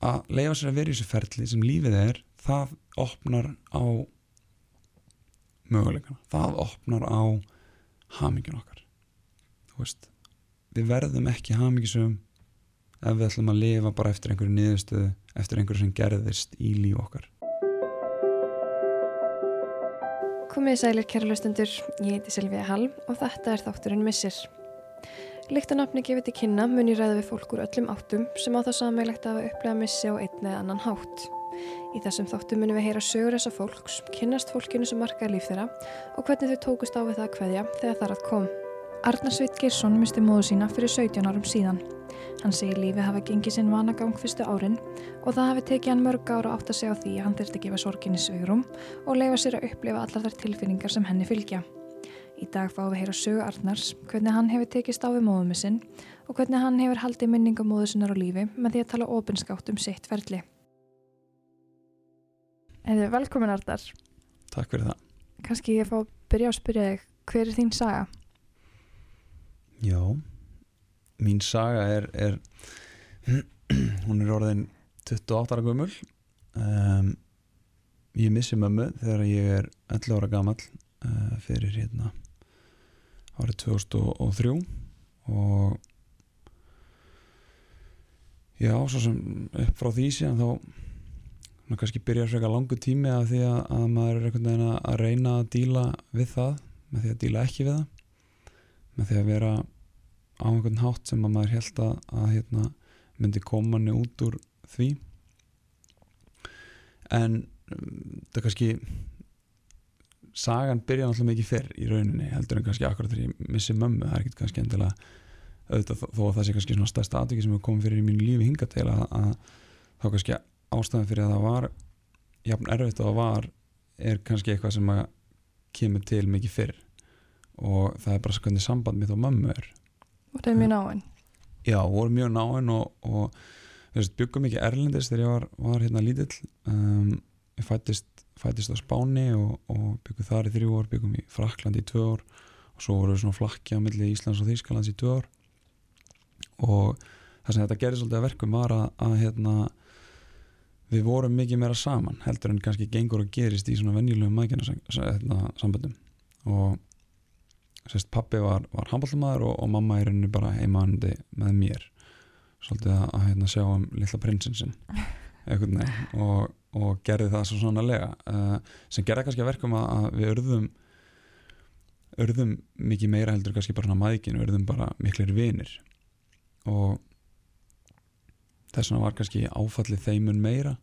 að leifa sér að vera í þessu ferli sem lífið er það opnar á möguleikana. Það opnar á hamingin okkar. Þú veist við verðum ekki hamingisum ef við ætlum að lifa bara eftir einhverju niðurstöðu eftir einhverju sem gerðist í líf okkar. Komið sælir kæra lustendur, ég heiti Silvíða Hall og þetta er þátturinn Missir. Líkt að nafni gefið til kynna mun ég ræða við fólk úr öllum áttum sem á það sammeilegt að upplega missi á einn eða annan hátt. Í þessum þáttum munum við heyra sögur þessa fólks, kynnast fólkinu sem markaði líf þeirra og hvernig þau tókust á við það að hverja þegar þar að kom. Arnar Sveit Girsson misti móðu sína fyrir 17 árum síðan. Hann segir lífi hafa gengið sinn vanagang fyrstu árin og það hafi tekið hann mörg ára átt að segja á því að hann þurfti að gefa sorginni svegrum og leifa sér að upplifa allar þar tilfinningar sem henni fylgja. Í dag fáum við heyra sögu Arnars, hvernig hann hefur tekist á við móðumið sinn og hvernig hann hefur haldið minninga móðu sinnar á lífi með því að tala ofinskátt um sitt ferli. Eða velkomin Arnar. Takk fyrir það Kanski ég fá að byrja að spyrja þig, hver er þín saga? Já, mín saga er, er hún er orðin 28 ára gömul um, ég missi mömmu þegar ég er 11 ára gamall uh, fyrir hérna árið 2003 og já, svo sem upp frá því síðan þá kannski byrjar frekar langu tími að því að, að maður er einhvern veginn að reyna að díla við það með því að díla ekki við það með því að vera á einhvern hátt sem að maður held að, að hérna, myndi koma manni út úr því. En um, það kannski sagan byrja náttúrulega mikið fyrr í rauninni heldur en kannski akkurat þegar ég missi mömmu. Það er ekkert kannski endilega auðvitað þó að það sé kannski svona stærsta atviki sem hefur komið fyrir í mínu lífi hinga til að, að þá kannski ástæðan fyrir að það var jafn erfitt og það var er kannski eitthvað sem að kemur til mikið fyrr. Og það er bara hvernig samband mitt og mömmu er. Og það er mjög náinn. já, voru mjög náinn og, og byggum mikið erlendist þegar ég var, var hérna lítill. Um, ég fættist, fættist á Spáni og, og byggum þar í þrjú ár byggum í Fraklandi í tvö ár og svo voru við svona flakki á milli Íslands og Þýskalands í tvö ár. Og það sem þetta gerði svolítið að verkum var að, að hérna við vorum mikið meira saman heldur en kannski gengur og gerist í svona venjulegum mækina samböndum og sérst pappi var, var handballmaður og, og mamma er henni bara heimandi með mér. Svolítið að, að hérna, sjá um lilla prinsinsinn og, og gerði það svo sannlega uh, sem gerði kannski að verkum að, að við örðum örðum mikið meira heldur kannski bara svona mækinu, örðum bara miklir vinir. Og þess vegna var kannski áfallið þeimun meira.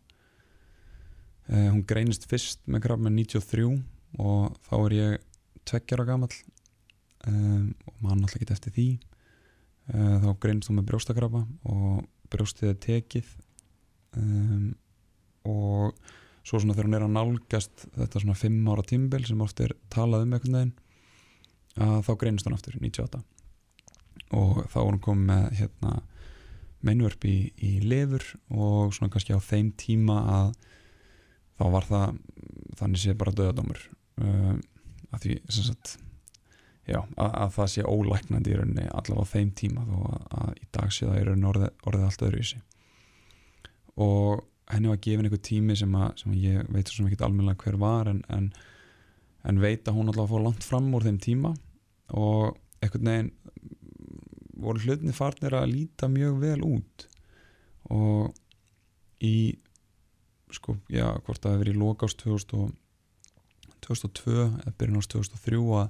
Uh, hún greinist fyrst með krabba með 93 og þá er ég tveggjara gamall. Um, og maður alltaf ekki eftir því. Uh, þá greinist hún með brjóstakrabba og brjóstið er tekið um, og svo svona þegar hún er að nálgast þetta svona 5 ára tímbil sem oft er talað um einhvern veginn að þá greinist hún aftur 98 og þá er hún komið með hérna meinvörp í, í lefur og svona kannski á þeim tíma að þá var það þannig sé bara döðadómur uh, að því sem sagt já, að, að það sé ólæknandi í rauninni allavega á þeim tíma þó að, að í dag sé það í rauninni orðið, orðið allt öðru í sig og henni var gefin einhver tími sem að, sem að ég veit svo sem ekki almennilega hver var en, en, en veit að hún allavega fór langt fram úr þeim tíma. Og einhvern veginn voru hlutinni farnir að líta mjög vel út. Og í sko, já, hvort það hefur verið í lokást 2002 eða byrjun ást 2003 að,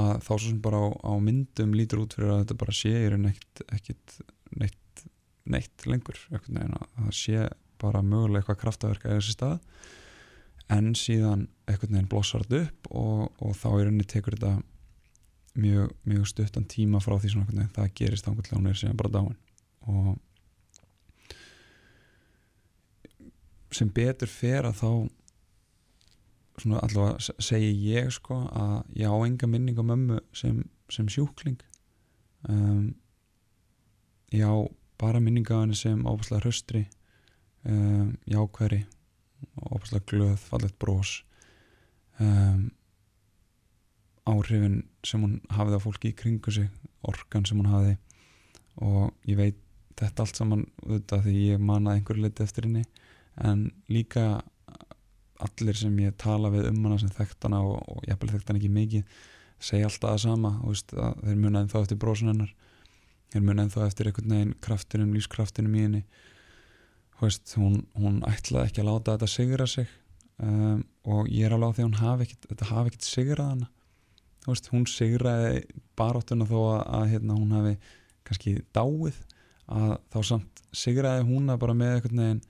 að þá svo sem bara á, á myndum lítur út fyrir að þetta bara sé er neitt, ekkit, neitt, neitt lengur það sé bara mögulega eitthvað kraftaverk eða þessi stað. En síðan eitthvað nefn blossar þetta upp og, og þá er henni tekur þetta mjög, mjög stuttan tíma frá því svona það gerist ánkvæmlega hún er síðan bara dáin. Og sem betur fer að þá svona allavega segi ég sko að ég á enga minning á mömmu sem, sem sjúkling. Um, ég á bara minning á henni sem óbúslega hraustri um, jákværi óbúslega glöð, fallet brós um, áhrifin sem hún hafið á fólki í kringu sig orkan sem hún hafiði og ég veit þetta allt saman auðvitað því ég man að einhverju leiti eftir henni en líka allir sem ég tala við um hana sem þekkt hana og, og ég hef þekkt hana ekki mikið segja alltaf það sama veist, þeir muna ennþá eftir brósun hennar þeir muna ennþá eftir einhvern veginn kraftinum, lífskraftinum í henni. Veist, hún, hún ætlaði ekki að láta þetta sigra sig um, og ég er alveg á því að hafi ekkit, þetta hafi ekkert sigrað hana. Veist, hún sigraði baráttuna þó að, að hérna, hún hafi kannski dáið að þá samt sigraði hún að bara með einhvern veginn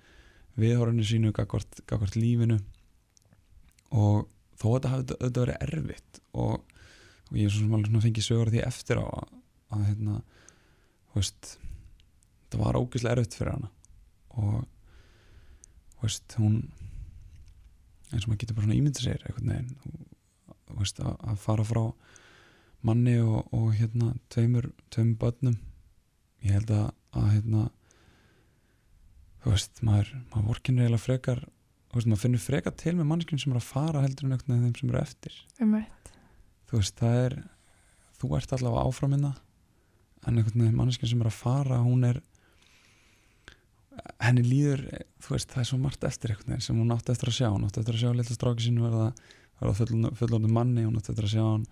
viðhorinu sínu gagvart, gagvart lífinu. Og þó að þetta hafi auðvitað verið erfitt og, og ég er svona, svona fengið sögur því eftir á að, að hérna, veist það var ógeðslega erfitt fyrir hana. Og veist, hún eins og maður getur bara svona ímyndið sér einhvern veginn veist, að, að fara frá manni og, og hérna tveimur, tveimur börnum. Ég held að, að hérna þú veist, maður, maður vorkinur eiginlega frekar veist, maður finnur frekar til með mannskjum sem er að fara heldur en einhvern veginn þeim sem eru eftir. Um þú veist, það er þú ert allavega áframinna en einhvern veginn mannskjum sem er að fara hún er henni líður, þú veist, það er svo margt eftir einhvern veginn sem hún átti eftir að sjá. Hún átti eftir að sjá litla stráki sínu verða, verða fullorðin manni, hún átti eftir að sjá hann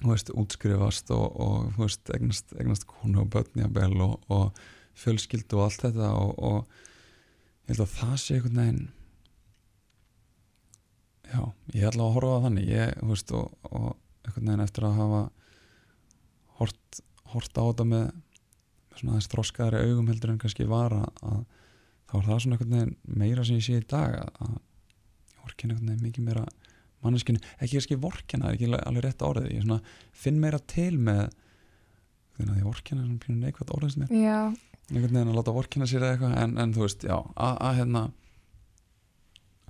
þú veist, útskrifast og, og þú veist, egnast, egnast konu og börn í að bel og, og fjölskyldu og allt þetta og, og ég held að það sé einhvern veginn já, ég held að horfa að þannig. Ég, þú veist, og einhvern veginn eftir að hafa hort, hort á þetta með, með svona þess þróskaðari augum heldur en kannski var að, að þá er það svona einhvern veginn meira sem ég sé í dag að, að ég vorkin einhvern veginn mikið meira manneskinu, ekki kannski vorkina, það er ekki alveg rétt orðið, ég svona finn meira til með því að vorkina er svona pínu neikvægt orðið sem Já, einhvern veginn að láta vorkina sér eitthvað en, en þú veist, já, að, hérna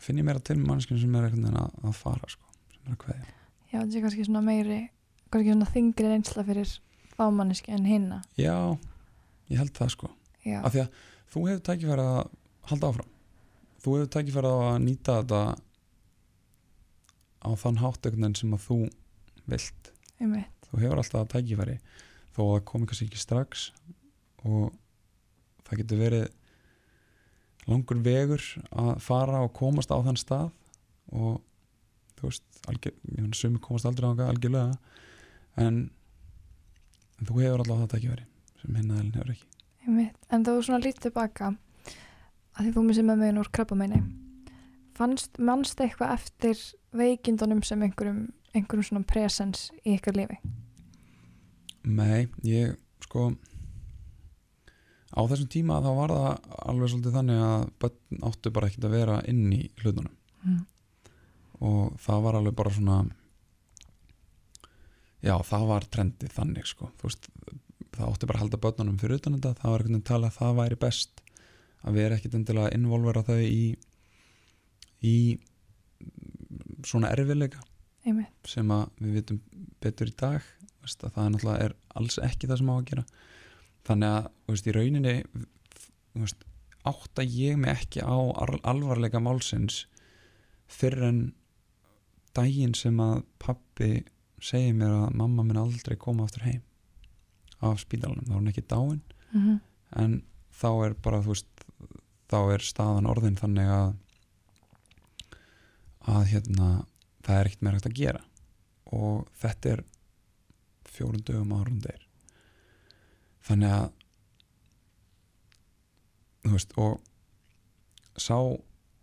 finn ég meira til með manneskinu sem er einhvern veginn að, að fara sko, sem er að kveðja. Já, þetta er kannski svona meiri kannski svona þingri reynsla fyrir fámanniski en hinna. Já, ég held það sko. Já, af því að þú hefur tækifæri að halda áfram. Þú hefur tækifæri á að nýta þetta á þann hátt einhvern veginn sem að þú vilt. Þú hefur alltaf tækifæri þó að komi kannski ekki strax og það getur verið langur vegur að fara og komast á þann stað og þú veist, algjör, sumi komast aldrei á það algjörlega. En, en þú hefur alltaf það tækifæri sem hinn aðeins hefur ekki. Eitt, en þú svona lítið tilbaka að því þú missið með meginn úr krabbameini. Fannst, mannst eitthvað eftir veikindunum sem einhverjum einhverjum svona presens í ykkar lífi? Nei, ég sko á þessum tíma þá var það alveg svolítið þannig að börn áttu bara ekkert að vera inn í hlutunum. Mm. og það var alveg bara svona já, það var trendið þannig sko, veist það átti bara að halda börnunum fyrir utan þetta. Það var einhvern veginn talað að það væri best að vera ekkert endilega að involvera þau í í svona erfiðleika sem að við vitum betur í dag. Veist, að það er náttúrulega er alls ekki það sem á að gera. Þannig að veist, í rauninni átta ég mig ekki á al- alvarleika málsins fyrir en daginn sem að pappi segir mér að mamma minn aldrei koma aftur heim af spítalunum, þá er hún ekki dáin. Mm en þá er bara þú veist þá er staðan orðin þannig að að hérna það er ekkert meira hægt að gera. Og þetta er fjórun dögum árum þeir þannig að þú veist og sá,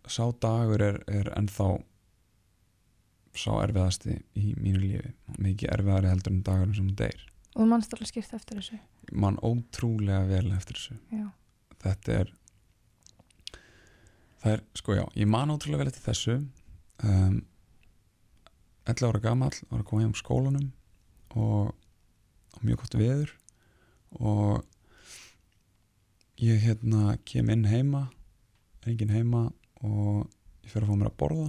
sá dagur er, er ennþá sá erfiðasti í mínu lífi. Mikið erfiðari heldur en dagurinn sem hún deyr. Og mannst alveg skýrt eftir þessu? Mann ótrúlega vel eftir þessu. Já, þetta er það er, sko já, ég man ótrúlega vel eftir þessu. Um, 11 ára gamall var að koma heim úr skólanum og, og mjög gott veður. Og ég hérna kem inn heima enginn heima og ég fer að fá mér að borða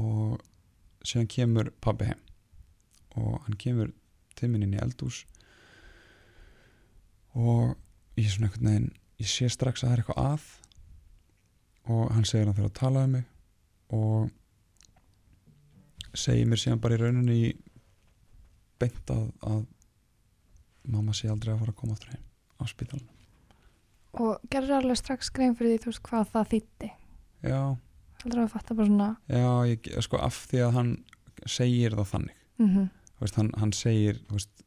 og síðan kemur pabbi heim. Og hann kemur inn í eldús og ég svona einhvern veginn ég sé strax að það er eitthvað að og hann segir hann þurfa að tala um mig og segir mér síðan bara í rauninni beint að, að mamma sé aldrei að fara að koma aftur heim á spítalunum Og gerður alveg strax grein fyrir því, þú veist, hvað það þýtti. já, Heldur að fatta bara svona, já, ég, sko af því að hann segir það þannig. Mhm, Þú veist, hann, hann segir veist,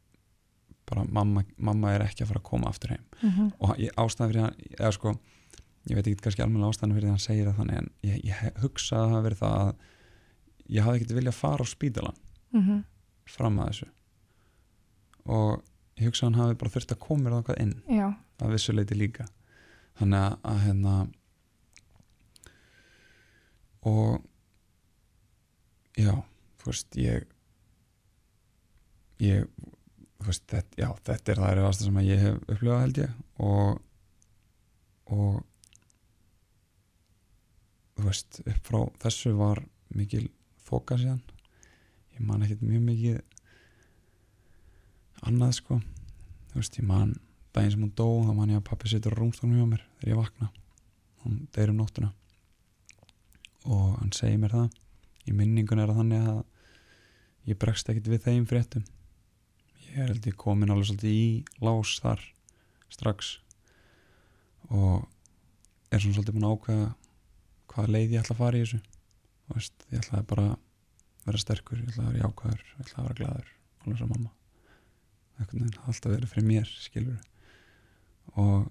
bara mamma, mamma er ekki að fara að koma aftur heim. Mhm, og ég, ástæðan fyrir hann eða sko, ég veit ekki kannski alveg ástæðan fyrir hann segir það þannig en ég, ég hugsa að það hafi verið það að ég hafði ekkert viljað fara á spítalan mhm, fram að þessu. Og ég hugsa að hann hafi bara þurft að koma mér þangað inn. Já, að vissu leiti líka. Þannig að hérna og já, þú veist ég ég þú veist, þetta, já, þetta er það erfiðasta sem að ég hef upplifað held ég. Og og þú veist, upp frá þessu var mikil þoka síðan. Ég man ekkert mjög mikið annað sko. Þú veist, ég man daginn sem hún dó þá man ég að pappi situr á rúmstólum hjá mér þegar ég vakna. Hún deyr um nóttuna og hann segir mér það. Í minningun er það þannig að ég bregst ekkert við þeim fréttum. Ég er held ég komin alveg svolítið í lás þar strax. Og er svona svolítið búin að ákveða hvaða leið ég ætla að fara í þessu. Þú veist, ég ætlaði bara vera sterkur ég ætlaði að vera jákvæður, ég ætlaði að vera glaður alveg svo mamma. Veginn það alltaf verið fyrir mér skilur og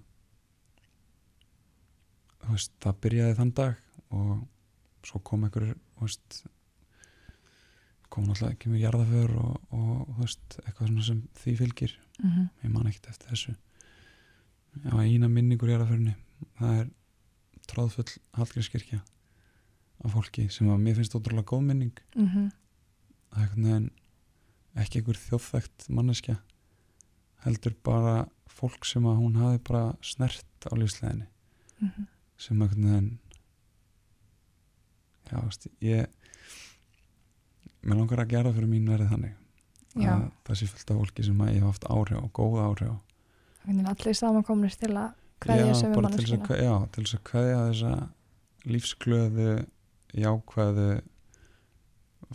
veist, það byrjaði þann dag og svo kom einhver veist kom náttúrulega ekki með jarðaför og, og veist, eitthvað svona sem því fylgir. Mhm, ég man ekkert eftir þessu. Já, eina minningur jarðaförni það er tróðfull Hallgrímskirkja af fólki sem að mér finnst ótrúlega góð minning. Mhm, það er einhvern veginn ekki einhver þjóðþægt manneskja heldur bara fólk sem að hún hafi bara snert á lífsleginni mhm, sem einhvern veginn já, veist, ég mér langar að gera fyrir mín verið þannig já, að það sé fullt af fólki sem að ég hef haft áhrif og góð áhrif á. Hvernig allir samankomnir til að hverja sem er manneskina. já, til þess að kveðja þessa lífsglöðu jákvæðu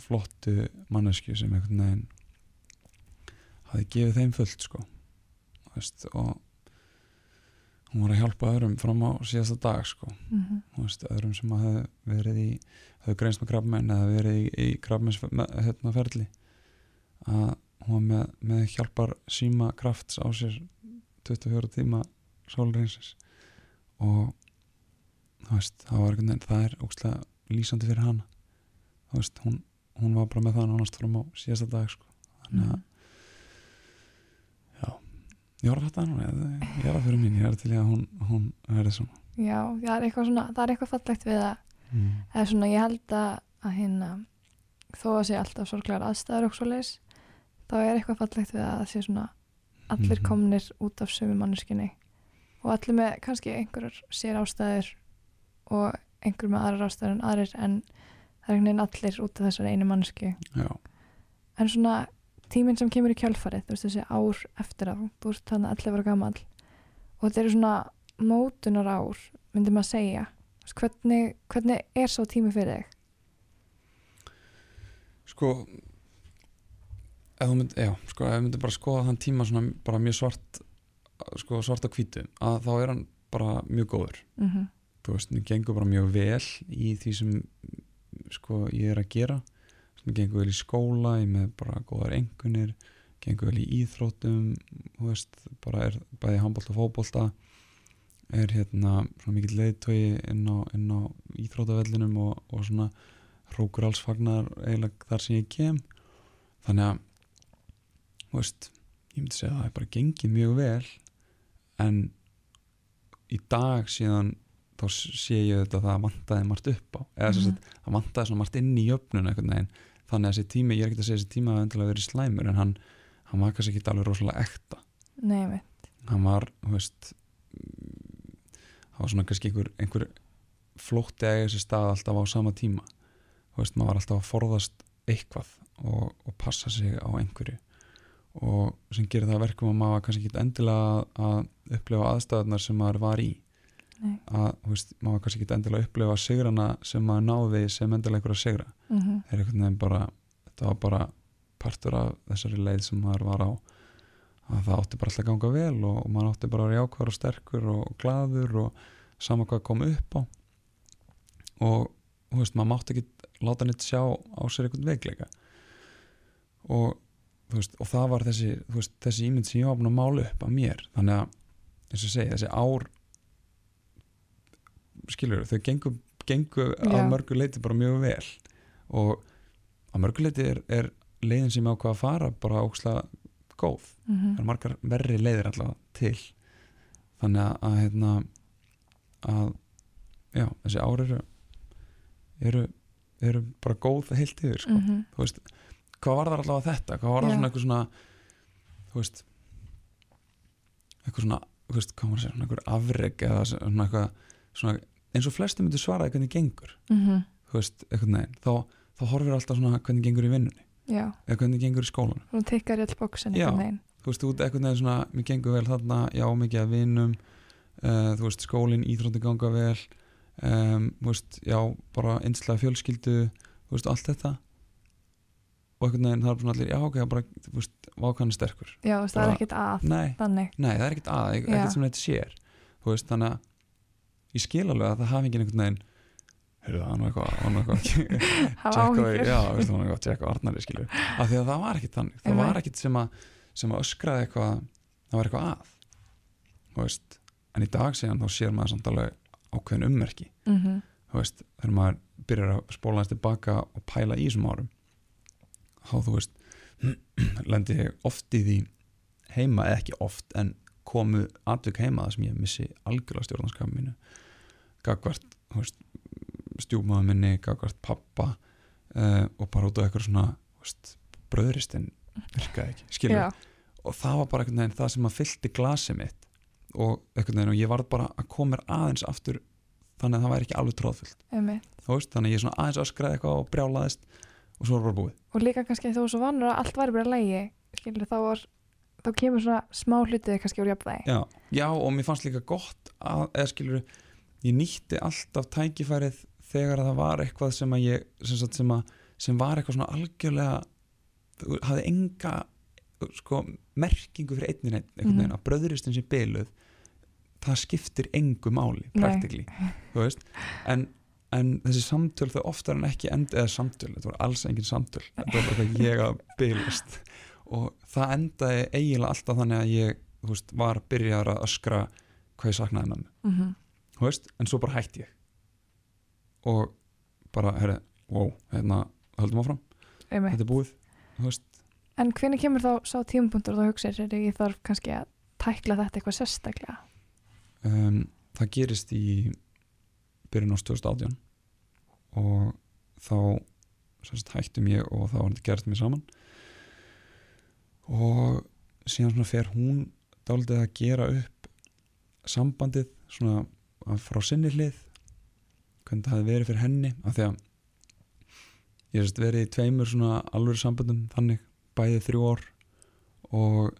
flottu mannesku sem einhvern veginn hafi gefið þeim fullt sko. Veist, og hún var að hjálpa öðrum fram á síðasta dag sko. Mhm, Þú veist, öðrum sem hafi verið í hafi greinst með krabmenn eða verið í, í krabmenns hérna ferli að hún var með, með hjálpar síma krafts á sér 24 tíma sólreinsins og veist, það var einhvern veginn það er ógstlega lýsandi fyrir hana. Veist, hún, hún var bara með það nánast fram á síðasta dag sko. Þannig að mhm. Ég var að fatta hann ég er að fyrir mín, ég er til í að hún, hún verði svona. Já, það er eitthvað svona, það er eitthvað fallegt við það. Mm. svona ég held að, að hérna þó að sé alltaf sorglegar aðstæður og svo leis þá er eitthvað fallegt við að það sé svona allir Mhm. komnir út af sömu manneskinni og allir með kannski einhverjar sér ástæður og einhver með aðrar ástæður en aðrir en það er einhvern veginn allir út af þessari einu manneski já, en svona tíminn sem kemur í kjölfarið þú veist þessi ár eftir á þú veist þannig að allir vera gamall og þetta eru svona mótunar ár myndi maður segja Þú veist, hvernig, hvernig er svo tími fyrir þig? sko ef þú myndi, já, sko, ef þú myndi bara skoða þann tíma svona bara mjög svart sko, svart á hvítu, að þá er hann bara mjög góður, Mm -hmm. þú veist, mér gengur bara mjög vel í því sem sko, ég er að gera mér gengur vel í skóla, ég með bara góðar engunir, gengur vel í íþróttum, þú veist bara er bæði handbólta og fótbólta er hérna svona mikill leiðtói inn á, á íþrótavellinum og, og svona hrókur alls fagnar eiginlega þar sem ég kem þannig að þú veist, ég myndi segja að það er bara gengið mjög vel en í dag síðan þá sé ég þetta að það vantaði margt upp á eða mm. -hmm. það vantaði svona margt inn í jöfnun einhvern veginn þannig að þessi tími, ég er ekki að segja þessi tími að endilega verið slæmur en hann, hann var kannski ekki alveg rosalega ekta. Nei, hann var, þú veist það var svona kannski einhver, einhver flótti að eiga sér stað alltaf á sama tíma. Þú veist, maður var alltaf að forðast eitthvað og, og passa sig á einhverju. Og sem gerir það að verkum að maður kannski ekki endilega að upplifa aðstæðunar sem maður var í Nei. að, þú veist, maður kannski ekki endilega að upplifa sigrana sem maður náði sem endilega einhverja sigra Mm -hmm. er einhvern veginn bara þetta var bara partur af þessari leið sem maður var á að það átti bara alltaf að ganga vel og, og maður átti bara að vera jákvæður og sterkur og glaður og sama hvað kom upp á og þú veist, maður mátti ekki láta neitt sjá á sér einhvern veikleika og veist, og það var þessi, veist, þessi ímynd sem ég að mála upp að mér þannig að, eins og segja, þessi ár skilur, þau gengu, gengu Já. að mörgu leiti bara mjög vel og að mörgu leiti er, er leiðin sem ákvað að fara bara ókslega góð Mhm. það er margar verri leiðir allavega til þannig að, að hérna að já, þessi ár eru eru, eru bara góð heilt yfir sko. Mhm. þú veist, hvað var það allavega þetta hvað var það svona eitthvað svona þú veist eitthvað svona, þú veist, hvað maður að segja svona eitthvað afreg eða svona eitthvað svona, eins og flesti myndu svaraði hvernig gengur. Mhm. þú veist, neginn þá, þá horfir alltaf svona hvernig gengur í vinnunni. Já, eða hvernig gengur í skólanum. Hún tikkar í all bóksin veginn. Þú veist, út eitthvað neginn svona mér gengur vel þarna, já, mikið að vinnum uh, þú veist, skólinn, íþrótti ganga vel um, þú veist, já, bara einslega fjölskyldu þú veist, allt þetta. Og eitthvað neginn, það er svona allir, já, ok, bara, þú veist, vákan er sterkur. Já, þú veist, það er ekkert að nei, nei, það er ekkert að, Já. ekkert sem þetta sér. Þú veist, þannig að ég skil alveg að það hafi ekki einhvern veginn heyrðu það, hann var eitthvað, hann var eitthvað hafa tjekka á, áhyggjur. Já, veist, hún var eitthvað að tjekka á Arnari skilur, af því að það var ekkit þannig. Það var ekkit sem að, sem að öskraði eitthvað það var eitthvað að. Þú veist, en í dag síðan þá sér maður samt alveg ákveðin ummerki. Mhm. þú veist, þegar maður byrjar að spóla hans tilbaka og pæla í þessum árum þá þú veist lendi oft í því heima, ekki oft en komu atvik heima það sem ég missi algjörlega stjórnarskapin mínu gagvart, stjúmaður minni, gagvart pappa uh, og bara út á eitthvað svona veist, bröðristinn virkaði ekki, skilur og það var bara einhvern veginn það sem að fyllti glasið mitt og einhvern veginn og ég varð bara að koma mér aðeins aftur þannig að það væri ekki alveg tróðfullt veist, þannig að ég svona aðeins öskraði eitthvað og brjálaðist og svo var bara búið. Og líka kannski þú svo vannur að allt væri bara lægi Skilur, þá var Þá kemur svona smá hlutið kannski úr jafnvægi. Já, já og mér fannst líka gott að, eða skilur, ég nýtti alltaf tækifærið þegar að það var eitthvað sem að ég sem, sagt, sem, að, sem var eitthvað svona algjörlega hafði enga sko, merkingu fyrir einnin einn einhvern Mhm. veginn, að bröðuristin sem byluð það skiptir engu máli practically, þú veist. En, en þessi samtöl þau oftar en ekki end, eða samtöl, þetta var alls engin samtöl þetta var bara eitthvað ég að bylast og það endaði eiginlega alltaf þannig að ég þú veist, var byrjar að öskra hvað ég saknaði með mig mm þú veist, en svo bara hætti ég. Og bara, herri, wow, hérna höldum áfram, Einmitt. Þetta er búið veist, En hvernig kemur þá sá tímapunktur og þá hugsaðir er ég þarf kannski að tækla þetta eitthvað sérstaklega? Um, það gerist í byrjun ást 2018 og þá sérst, hættum ég og þá var þetta gerst mér saman. Og síðan svona fer hún dálítið að gera upp sambandið svona frá sinni hlið hvernig það hefði verið fyrir henni af því að ég hef verið í tveimur svona alveg sambandum þannig bæði þrjú ár og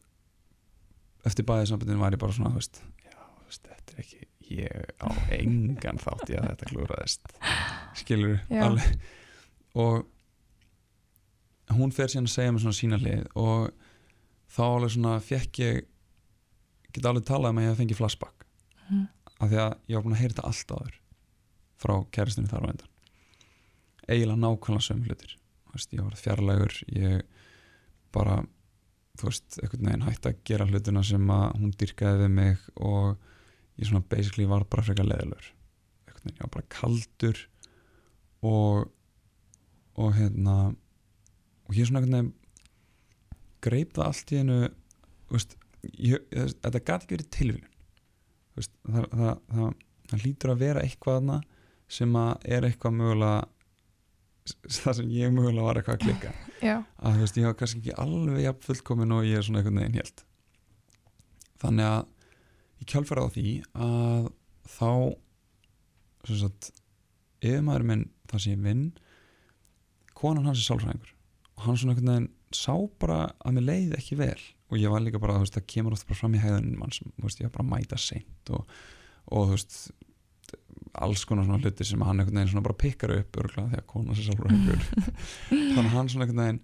eftir bæði sambandin var ég bara svona veist, já, veist, þetta er ekki ég á engan þátt í að þetta klúraðist skilur og hún fer síðan að segja mér svona sína hlið og þá alveg svona fekk ég get alveg talað um að ég hef fengið flashback. Mm. Af því að ég var búin að heyra þetta allt áður frá kæristunni þar á endan eiginlega nákvæmlega sömu hlutir. Veist, ég var fjarlægur ég bara þú veist, einhvern veginn hætti að gera hlutina sem að hún dyrkaði við mig og ég svona basically var bara frekar leðalur einhvern veginn, ég var bara kaldur og og hérna og ég svona einhvern veginn greip það allt í hennu þetta gæti ekki verið tilvílun veist, það, það, það, það lítur að vera eitthvað þarna sem að er eitthvað mögulega það sem ég mögulega var eitthvað að klikka. Já, að þú veist, ég hafa kannski ekki alveg jafn fullkomin og ég er svona einhvern veginn helt þannig að ég kjálfæra á því að þá sem sagt yfirmaður minn þar sem ég vinn konan hans er sálfræðingur. Og hann svona einhvern veginn sá bara að mér leiði ekki vel. Og ég var líka bara, þú veist, það kemur oft bara fram í hæðunum mann sem, þú veist, ég var bara að mæta seint og, og þú veist alls konar svona hluti sem hann einhvern veginn svona bara pikkar upp örgulega því að konan sér sálfræðingur þannig að hann svona einhvern veginn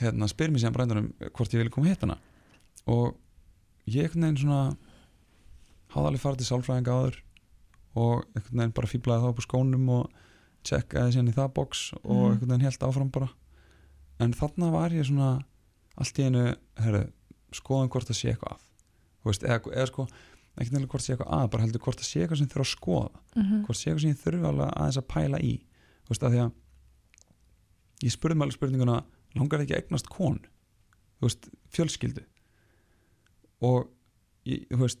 hérna, spyr mér síðan brændanum hvort ég vil koma hitt hana. Og ég einhvern veginn svona hafði alveg farið til sálfræðinga áður og einhvern veginn bara fýblaði það upp á skónum og tjekkaði síðan í það box og Mhm. einhvern veginn held áfram bara en þarna var ég svona allt í einu, herru, skoðum hvort það sé eitthvað að. Þú veist, eða, eða sko, ekki nefnilega hvort sé eitthvað að bara heldur hvort það sé eitthvað sem þurfa að skoða. Mhm, hvort sé eitthvað sem ég þurfi alveg aðeins að pæla í. Þú veist, að því að ég spurði alveg spurninguna langar ekki að eignast konu? Þú veist, fjölskyldu. Og ég, þú veist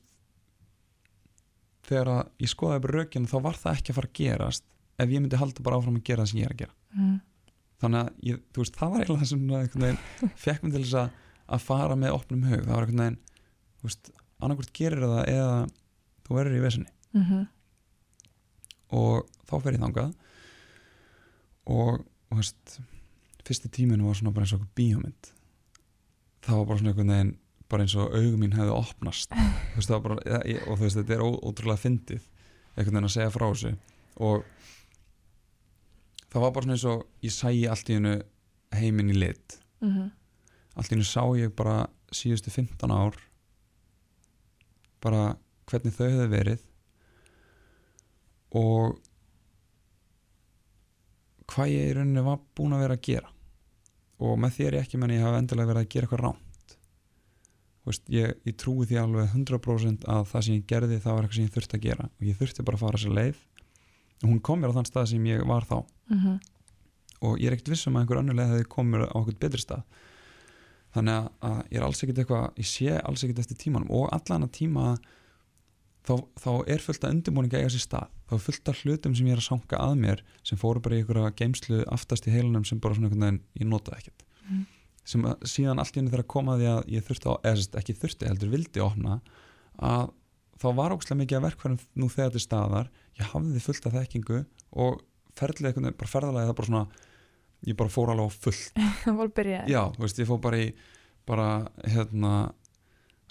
þegar að ég skoðaði bara rökinu þá var það ekki að fara að gerast ef ég myndi halda bara áfram að gera það sem ég er að gera. Mhm, þannig að ég, veist, það var eiginlega það sem veginn fekk mig til þess að, að fara með opnum hug, það var einhvern veginn þú veist, annarkvort gerir það eða þú verður í vesinni mhm, og þá fer ég þangað. Og þú veist fyrsti tíminu var svona bara eins og bíómynd. Það var bara svona einhvern veginn bara eins og augum mín hefði opnast. Þú veist bara, ég, og þú veist þetta er ó, ótrúlega fyndið einhvern veginn að segja frá þessu. Og það var bara svona eins og ég sæi allt í hennu heiminn í lit. Mhm, allt í hennu sá ég bara síðustu 15 ár bara hvernig þau hefði verið og hvað ég í rauninni var búin að vera að gera. Og með er ég ekki menn ég hafa endilega verið að gera eitthvað rámt veist, ég, ég trúi því alveg 100% að það sem ég gerði það var eitthvað sem ég þurfti að gera. Og ég þurfti bara að fara sér leið hún kom mér á þann stað sem ég var þá. Mhm, og ég er ekkert vissum að einhver annar leið hefði komið mér á okkur betri stað. Þannig að, að ég er alls ekkert eitthvað ég sé alls ekkert eftir tímanum. Og allan að tíma þá, þá er fullt af undirbúninga eiga sér stað. Þá er fullt af hlutum sem ég er að sanga að mér sem fóru bara í einhverja geimslu aftast í heilunum sem bara svona einhvern veginn ég notaði ekkert. Mhm. sem að, síðan allt í henni þegar komaði að ég þurfti á, eða ekki þurfti heldur vildi opna að þá var ógslag mikið að verkfærum nú þegar til staðar. Ég hafði fullt af þekkingu og ferðlega einhvern veginn, bara ferðalega það bara svona ég bara fór alveg á fullt. Það var byrjað. Já, þú veist, ég fór bara í bara, hérna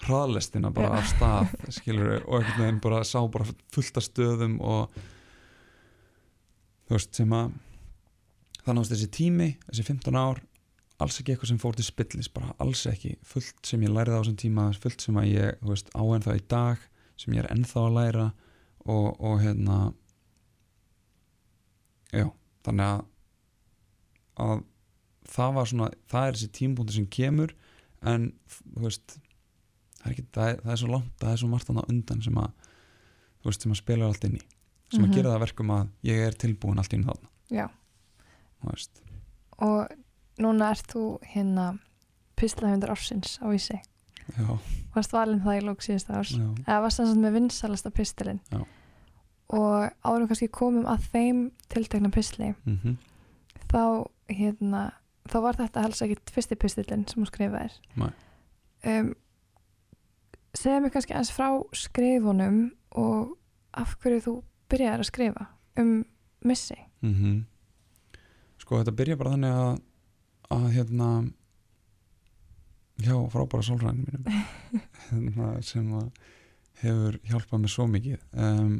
hraðlestina bara af stað skilur og einhvern veginn bara sá bara fullt af stöðum og þú veist, sem að þannig að þessi tími, þessi 15 ár alls ekki eitthvað sem fór til spillis bara alls ekki, fullt sem ég lærið á þessum tíma fullt sem að ég, þú veist, á enn það í dag sem ég er ennþá að læra og, og hérna já, þannig að að það var svona, það er þessi tímpúntur sem kemur en þú veist það er, ekki, það er, það er svo langt, það er svo margt þannig undan sem að þú veist, sem að spila allt inn í sem Mhm. að gera það að verkum að ég er tilbúin allt inn þarna, já, og núna ert þú hérna pislahundar ársins á Ísi. já, varst valinn það í lók síðasta árs. Já, eða varst það með vinsalasta pistilinn. Og árum kannski komum að þeim tiltekna pisli mhm. þá hérna þá var þetta helst ekkit fyrsti pistillinn sem hún skrifaðir Nei. um, segja mér kannski aðeins frá skrifunum og af hverju þú byrjaðir að skrifa um missi mm sko þetta byrja bara þannig að að hérna já, frábæra sálræðinu mínum hérna, sem að hefur hjálpað mér svo mikið. Um,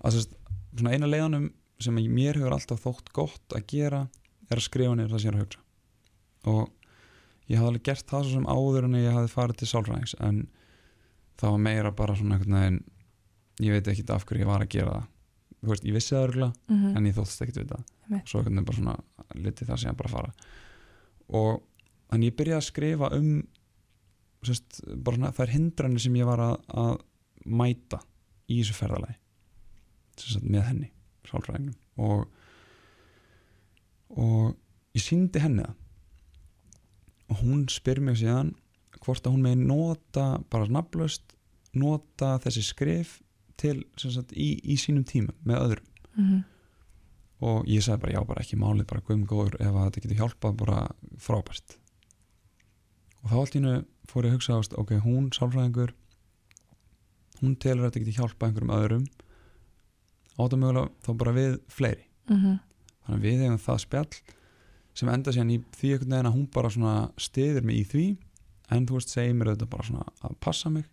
að sérst, svona eina leiðanum sem að mér hefur alltaf þótt gott að gera er að skrifa niður það sem ég er að hugsa. Og ég hafði alveg gert það svo sem áður en ég hafði farið til sálræðings en það var meira bara svona einhvern veginn ég veit ekki af hverju ég var að gera það. Þú veist, ég vissi það örgulega mm en ég þóttist ekkert við það. Svo einhvern veginn bara svona litið það sem bara fara. Og þannig ég byrjaði að skrifa um bara svona þær hindranir sem ég var að, að mæta í þessu ferðalagi sérst, með henni sálfræðingnum. Og og ég síndi henni það. Og hún spyr mér síðan hvort að hún megi nota bara nafnlaust nota þessi skrif til sagt, í, í sínum tímum með öðrum. -hmm. og ég sagði bara já, bara ekki málið bara guðum góður ef þetta getur hjálpað bara frábært og þá allt í hennu fór ég að hugsa ást, ok, hún sálfræðingur hún telur að þetta getur hjálpað einhverjum öðrum. Átamögulega þá bara við fleiri. Mm þannig að við hefum það spjall sem enda síðan í því einhvern veginn að hún bara svona stiður mig í því. En þú veist, segir mér þetta bara svona að passa mig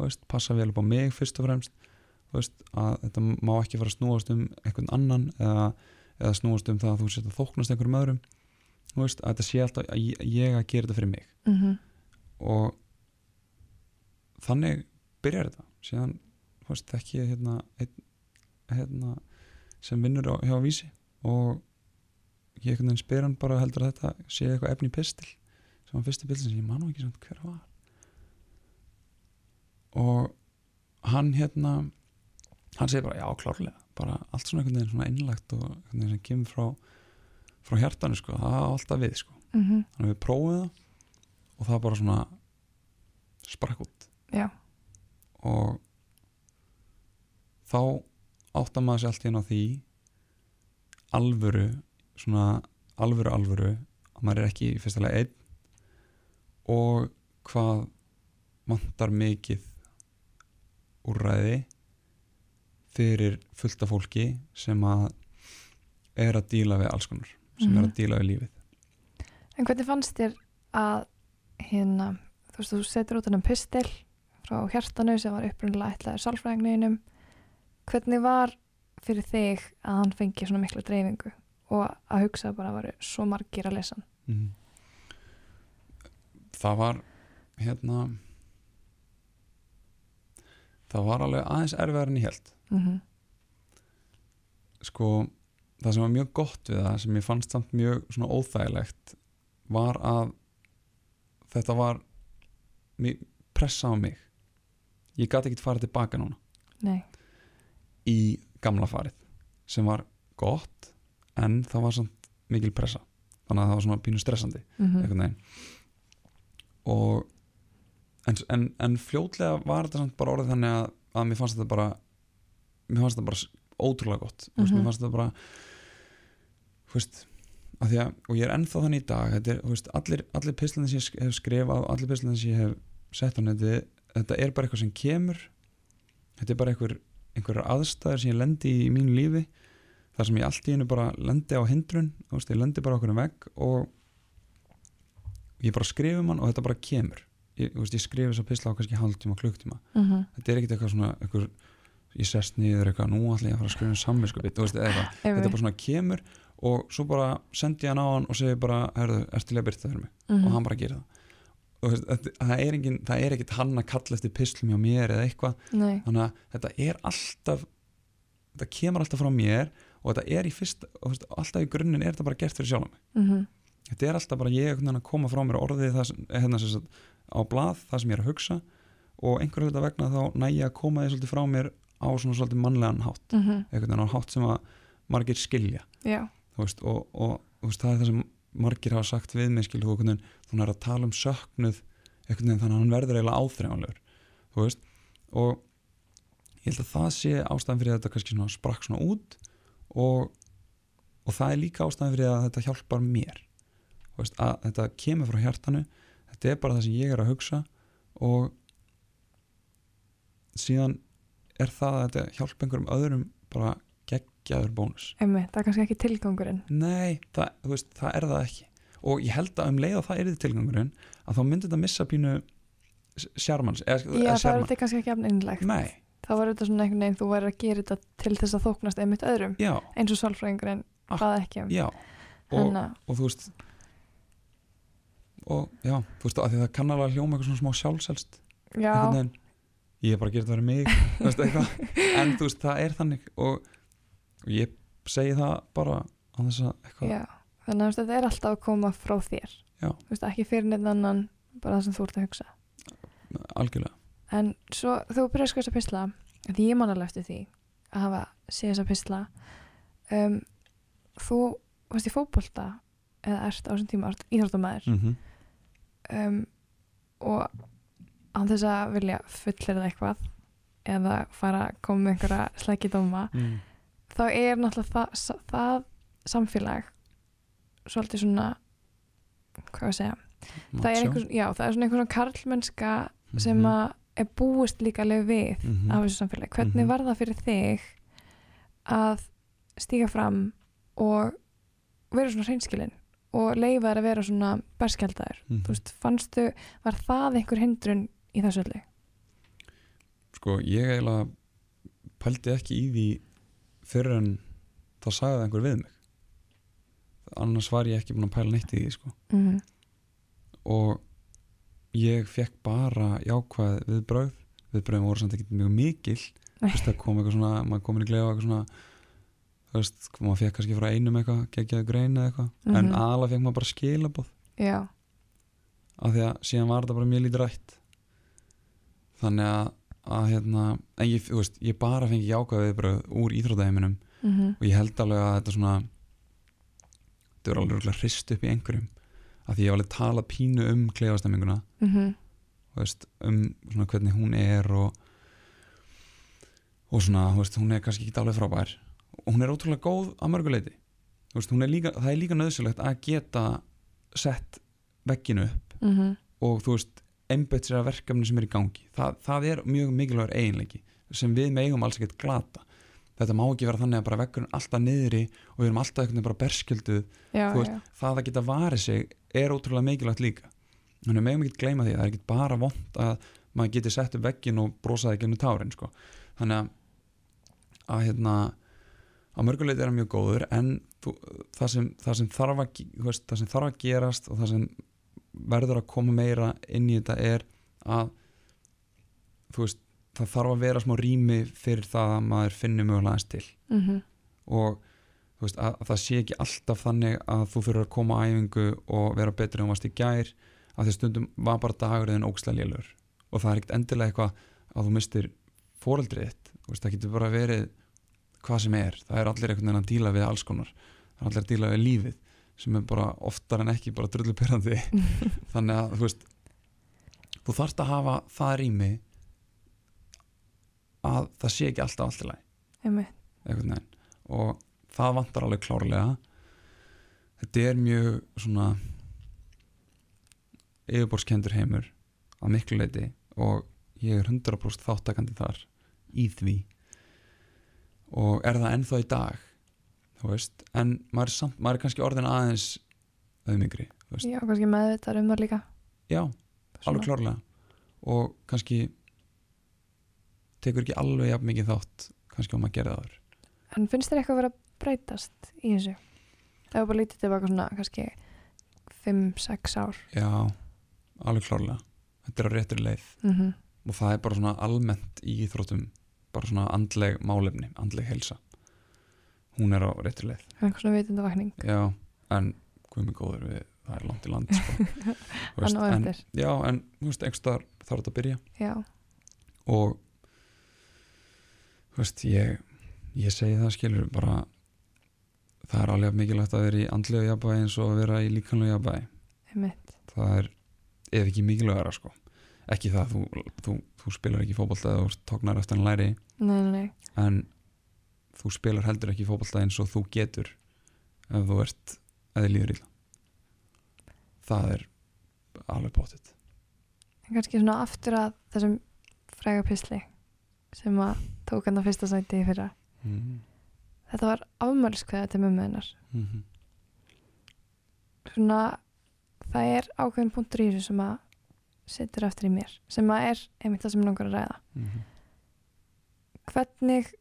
veist, passa vel upp á mig fyrst og fremst veist, að þetta má ekki fara að snúast um einhvern annan eða, eða snúast um það að þú setja þóknast einhverjum öðrum veist, að þetta sé alltaf að ég, ég að gera þetta fyrir mig. -hmm. og þannig byrjar þetta. Síðan þekki ég hérna, hérna sem vinnur á, hjá vísi. Og ég spyr hann bara heldur að þetta sé eitthvað efni pistil? Sem var fyrsti pistil sem ég man nú ekki samt hver var. Og hann hérna hann segir bara já klárlega. Bara allt svona einhvern veginn svona innlagt og einhvern veginn sem kemur frá frá hjartanu sko, það er alltaf við sko. Mm þannig að við prófum það og það bara svona sprakk út. Já. og þá áttar maður sér allt í enn á því alvöru svona alvöru alvöru að maður er ekki í fyrsta lega einn og hvað vantar mikið úrræði fyrir fullta fólki sem að er að díla við alls konar sem er Mhm. að díla við lífið En hvernig fannst þér að hérna, þú veist, þú setur út hennan pistil frá hjartanu sem var upprunnilega ætlaður sálfræðingninum hvernig var fyrir þig að hann fengi svona mikla dreifingu og að hugsa bara að varu svo margir að lesa Mhm. það var hérna það var alveg aðeins erfiðar en ég held mm -hmm. sko það sem var mjög gott við það sem ég fannst samt mjög svona óþægilegt var að þetta var mi- pressa á mig. Ég gati ekkert farið tilbaka núna. Nei, í gamla farið sem var gott en það var samt mikil pressa. Þannig að það var svona pínu stressandi mm veginn. Og en, en, en fljótlega var þetta samt bara orðið þannig að, að mér fannst þetta bara mér fannst þetta bara ótrúlega gott. Mm Mhm. mér fannst þetta bara þú veist að og ég er ennþá þannig í dag þetta er, veist, allir, allir pislandi sem ég hef skrifað allir pislandi sem ég hef sett á neti þetta er bara eitthvað sem kemur. Þetta er bara einhver, einhverjar aðstæður sem ég lendi í, í mínu lífi þar sem ég allt í einu bara lendi á hindrun veist, ég lendi bara okkur um vegg og ég bara skrifum hann og þetta bara kemur. Ég, veist, ég skrif þess að pisla á kannski hálftíma, klukktíma. Mm þetta er ekkert eitthvað svona eitthvað, ég sest niður eitthvað, nú ætla ég að fara að skrifa um samvinskupið, þú veist, eða eitthvað. Þetta bara svona kemur og svo bara sendi ég hann á hann og segi bara, herðu, ertu til að byrta fyrir mig? Mhm. og hann bara gerir það. Og veist, þetta, það er engin, það er ekkert hann að kalla eftir pislum hjá mér eða eitthvað. Nei, þannig að þetta er alltaf þetta kemur alltaf frá mér og þetta er í fyrst, veist, alltaf í grunninn er þetta bara gert fyrir sjálf mm þetta er alltaf bara ég að koma frá mér orðið það sem, hérna sem sagt, á blað það sem ég er að hugsa og einhverju hluta vegna þá næ ég að koma því svolítið frá mér á svona svolítið mannlegan hátt. -hmm. einhvern veginn á hátt sem að margir skilja. Veist, og, og veist, það er það sem margir hafa sagt við mig skilju, þú einhvern veginn, þú er að tala um söknuð einhvern veginn þannig að hann verður eiginlega áþreifanlegur þú veist, og ég held að það sé ástæðan fyrir að þetta kannski svona sprakk svona út og, og það er líka ástæðan fyrir að þetta hjálpar mér þú veist, að þetta kemur frá hjartanu þetta er bara það sem ég er að hugsa og síðan er það að þetta hjálpa einhverjum öðrum bara geggjaður bónus? Einmitt, það er kannski ekki tilgangurinn. Nei, það, veist, það er það ekki. Og ég held að um leið að það er þið tilgangurinn að þá myndi þetta missa pínu sjarmans eða, Já, það er sjarman. þetta kannski ekki afn innlegt Nei, þá var þetta svona einhvern veginn þú væri að gera þetta til þess að þóknast einmitt öðrum. Já, eins og sálfræðingurinn hvað ekki um. já. Og, og þú veist og já, þú veist, að því það kann alveg að hljóma eitthvað svona smá sjálfselst já, ég er bara að gera þetta verið mig en þú veist, það er þannig og, og ég segi það bara á þess að eitthvað já, þannig að þetta er alltaf að koma frá þér. Veist, ekki fyrir neitt annan bara það sem þú ert að hugsa. Algjörlega. En svo þú byrjar sko þess að pisla því ég man alveg eftir því að hafa séð þess að pisla um, þú varst í fótbolta eða ert á þessum tíma íþróttamæður mm -hmm. um, og án þess að vilja fullera eitthvað eða fara að koma með einhverja slækidóma mm. þá er náttúrulega það, það samfélag svolítið svona hvað að segja það er, einhver, já, það er svona einhver svona karlmennska sem Mhm. að er búist líka alveg við Mhm. af þessu samfélagi hvernig Mhm. var það fyrir þig að stíga fram og vera svona hreinskilin og leifa þær að vera svona berskjaldar Mhm. fannstu, var það einhver hindrun í þessu öllu? sko ég eiginlega pældi ekki í því fyrir en þá sagði það einhver við mig annars var ég ekki búin að pæla neitt í því sko. Mm -hmm. og ég fekk bara jákvæð viðbröð viðbröðum voru samt ekki mjög mikil það kom eitthvað svona maður komin í glefa eitthvað svona þú veist, maður fekk kannski frá einum eitthvað geggjaðu grein eða eitthvað, en Mhm. aðalega fekk maður bara skilabóð já, af því að síðan var þetta bara mjög lítið rætt þannig að, að hérna, en ég, þú veist, ég bara fengi jákvæð viðbröð úr íþróttaheiminum mhm, og ég held alveg að þetta svona þetta er alveg örugglega hrist upp í einhverjum af því ég hef alveg talað pínu um klefastemminguna mhm. Þú veist, um svona hvernig hún er og og svona, þú veist, hún er kannski ekki alveg frábær og hún er ótrúlega góð að mörguleiti þú veist, er líka, það er líka nöðsilegt að geta sett vegginu upp mhm, og þú veist, að verkefni sem er í gangi. Það, það er mjög mikilvægur eiginleiki sem við megum alls ekkert glata. Þetta má ekki vera þannig að bara veggurinn alltaf niðri og við erum alltaf veginn bara berskjölduð. Það að geta varið sig er ótrúlega mikilvægt líka. Þannig að megum ekki gleyma því, það er ekki bara vond að maður geti sett upp veggin og brosaði ekki ennum tárin sko. þannig að, að hérna að mörguleiti er hann mjög góður en þú, það, sem, það, sem að, veist, það sem þarf að gerast og það sem verður að koma meira inn í þetta er að þú veist, það þarf að vera smá rými fyrir það að maður finnir mögulega aðeins til. Mhm, og þú veist, að, að það sé ekki alltaf þannig að þú fyrir að koma á æfingu og vera betri en þú varst í gær að því stundum var bara dagurinn ógslega lélur og það er ekkert endilega eitthvað að þú mistir fóreldrið veist, það getur bara verið hvað sem er. Það er allir einhvern veginn að díla við alls konar. Það er allir að díla við lífið sem er bara oftar en ekki bara drulluperandi þannig að þú veist þú þarft að hafa það rými að það sé ekki alltaf allt í veginn. Og það vantar alveg klárlega. Þetta er mjög svona yfirborðskendur heimur að miklu leiti og ég er 100% þáttakandi þar í því. Og er það ennþá í dag þú veist, en maður er, samt, maður er kannski orðin aðeins auðmingri, já, kannski meðvitað um það líka. Já, Svona. alveg klárlega. Og kannski tekur ekki alveg jafn mikið þátt kannski om að gera það En finnst þér eitthvað að vera breytast í þessu? Það var bara lítið tilbaka svona kannski 5-6 ár. Já, alveg klárlega. Þetta er á réttri leið. Mm og það er bara svona almennt í íþróttum bara svona andleg málefni andleg helsa hún er á réttri leið Eitthvað svona vitundavakning. Já, en hvað mig góður við það er langt í land sko. Hann á en. Já, en þú veist, einhverstaðar þarf þetta að byrja Já, og veist, ég ég segi það skilur bara það er alveg mikilvægt að vera í andlegu jafnvægi eins og að vera í líkanlegu jafnvægi einmitt. það er ef ekki mikilvægara sko ekki það, þú, þú, þú spilar ekki fótbolta eða þú tóknar eftir en læri nei, nei. en þú spilar heldur ekki fótbolta eins og þú getur ef þú ert eða líður illa það er alveg bóttið En kannski svona aftur að þessum fræga pisli sem að tók hann á fyrsta sæti í fyrra. mm Þetta var afmælskveða til mömmu hennar. -hmm. Svona, það er ákveðin punktur í þessu sem að setur eftir í mér. Sem að er einmitt það sem langar að ræða. Mhm. Hvernig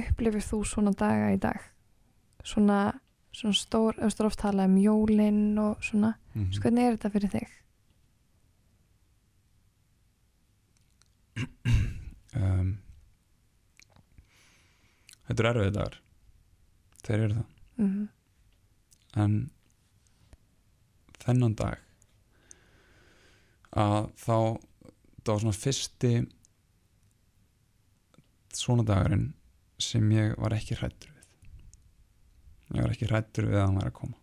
upplifir þú svona daga í dag? Svona, svona stór, þú veist, oft talað um jólinn og svona. Mhm. Svo hvernig er þetta fyrir þig? um, þetta er erfið dagar þeir eru það Mm en þennan dag að þá það var svona fyrsti svona dagurinn sem ég var ekki hrættur við. Ég var ekki hrættur við að hann væri að koma.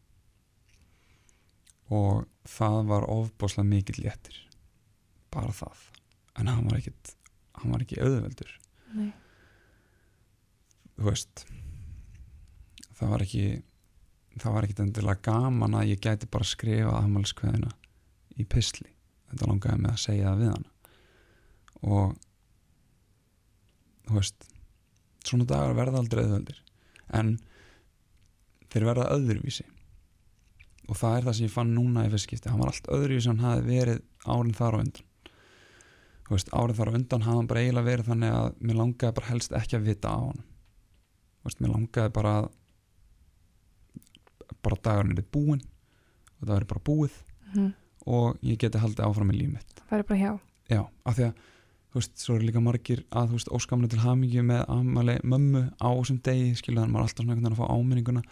Og það var ofbáslega mikill léttir. Bara það. En hann var ekkit hann var ekki auðveldur. Nei. þú veist það var ekki það var ekkit endilega gaman að ég gæti bara skrifa afmælskveðina í pisli þetta langaði mig að segja það við hana. Og þú veist svona dagar verða aldrei auðveldir. En þeir verða öðruvísi. Og það er það sem ég fann núna í fyrstskipti hann var allt öðruvísi hann hafi verið árin þar á undan. Þú veist, árið þar á undan hafði hann bara eiginlega verið þannig að mér langaði bara helst ekki að vita á hann þú veist, mér langaði bara að bara dagurinn er búinn og það er bara búið Mm og ég geti haldið áfram með líf mitt. Væri bara hjá. Já, af því að þú veist, svo eru líka margir að þú veist, óskamlega til hamingju með amali mömmu á þessum degi, skilja þannig maður er alltaf svona einhvern veginn að fá áminninguna.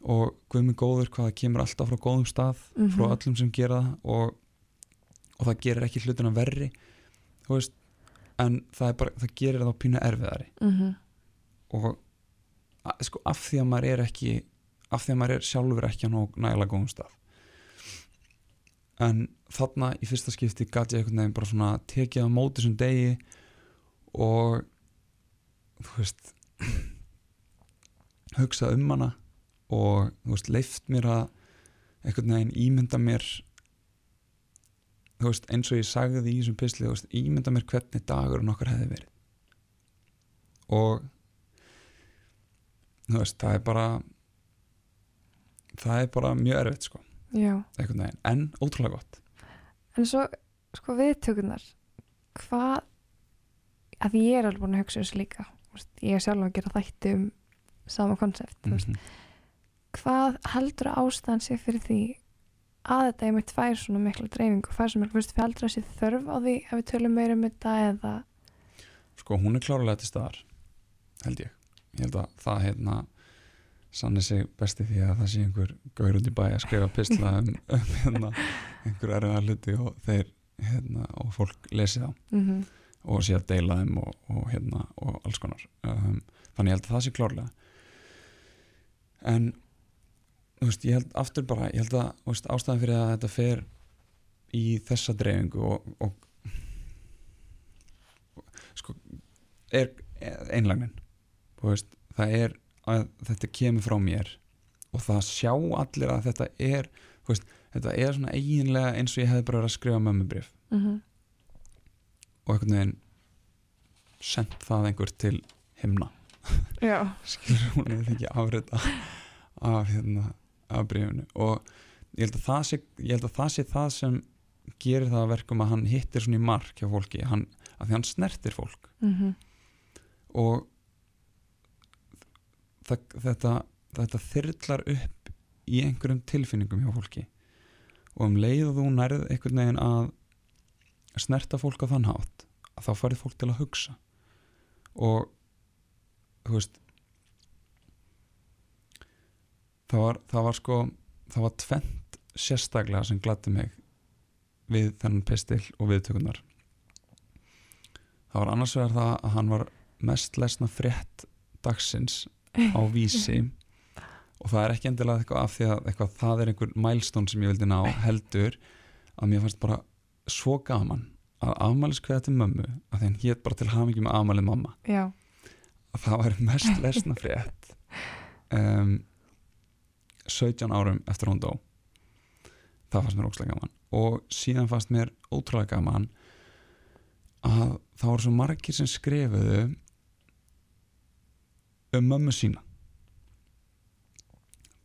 Og guð mig góður hvað það kemur alltaf frá góðum stað Mhm. frá öllum sem gera það og, og það gerir ekki hlutina verri þú veist, en það, er bara, það gerir það pínu erfiðari. Mm og að, sko, af því að maður er ekki af því að maður er sjálfur ekki á nægilega góðum stað en þarna í fyrsta skipti gæti ég einhvern veginn bara svona tekið á móti þessum degi og þú veist hugsa um hana og þú veist leift mér að einhvern veginn ímynda mér þú veist eins og ég sagði í þessum pisli þú veist ímynda mér hvernig dagur okkar hefði verið. Og þú veist það er bara það er bara mjög erfitt sko en ótrúlega gott. En svo sko viðtökunar hvað að ég er alveg búin að hugsa um þessu líka. Ég er sjálf að gera þætti um sama konsept mm -hmm. hvað heldur ástæðan sé fyrir því að þetta einmitt fær svona mikla dreifing og fær svona mikla, fyrst, heldur að sé þörf á því að við tölum meira um þetta eða? Sko hún er klárlega til staðar held ég, ég held að það hérna sannig sig besti því að það sé einhver gaur út í bæ að skrifa pistla um, um hérna, einhver erfiða hluti og þeir hérna, og fólk lesi þá. Mm og sé að deila þeim og, og hérna og alls konar. Um, þannig ég held að það sé klárlega. En þú veist, ég held aftur bara ég held að veist, ástæðan fyrir að þetta fer í þessa dreifingu og, og sko er einlagnin það er að þetta kemur frá mér og það sjá allir að þetta er veist, þetta er svona eiginlega eins og ég hefði bara verið að skrifa mömmubrif -hmm. og einhvern veginn sendt það einhver til himna. Já, skilur hún eða ekki afrita af hérna af brífunu og ég held að það sé ég held að það sé það sem gerir það að verkum að hann hittir svona í mark hjá fólki. Hann, að því hann snertir fólk. Mm og það, þetta þetta þyrlar upp í einhverjum tilfinningum hjá fólki. Og um leið og þú nærð einhvern veginn að snerta fólk á þann hátt að þá farið fólk til að hugsa. Og þú veist það var, það var sko það var tvent sérstaklega sem gladdi mig við þennan pistil og viðtökunar það var annars vegar það að hann var mest lesna frétt dagsins á vísi. Og það er ekki endilega eitthvað af því að eitthvað, það er einhver mælstón sem ég vildi ná heldur að mér fannst bara svo gaman að afmæliskveða til mömmu að hann hétt bara til hamingi með afmælið mamma. Já, að það var mest lesna frétt um, 17 árum eftir hún dó. Það fannst mér ókslega gaman. Og síðan fannst mér ótrúlega gaman að það voru svo margir sem skrifuðu um mömmu sína.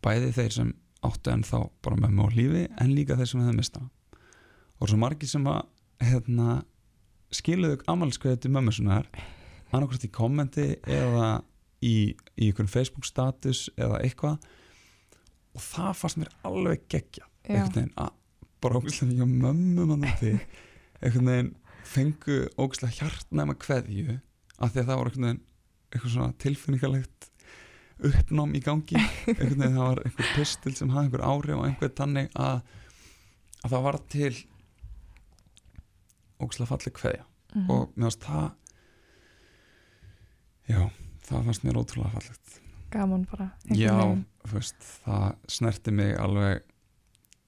Bæði þeir sem áttu en þá bara mömmu á lífi en líka þeir sem hefðu mista og svo margir sem að hérna, skiluðu amalskveðu til mömmu sinnar annarkvæmt í kommenti eða í, í einhvern Facebook status eða eitthvað. Og það fannst mér alveg geggja já, einhvern veginn að bara ógæslega á mömmu mann úti. Einhvern veginn fengu ógæslega hjartnæma kveðju af því að það var einhvern veginn eitthvað svona tilfinningalegt uppnám í gangi. Einhvern veginn það var einhver pistil sem hafði einhver áhrif og einhver tannig að, að það var til ógæslega falleg kveðja. Mhm. og mér fannst það já, það fannst mér ótrúlega fallegt. Gaman bara já, veist, það snerti mig alveg.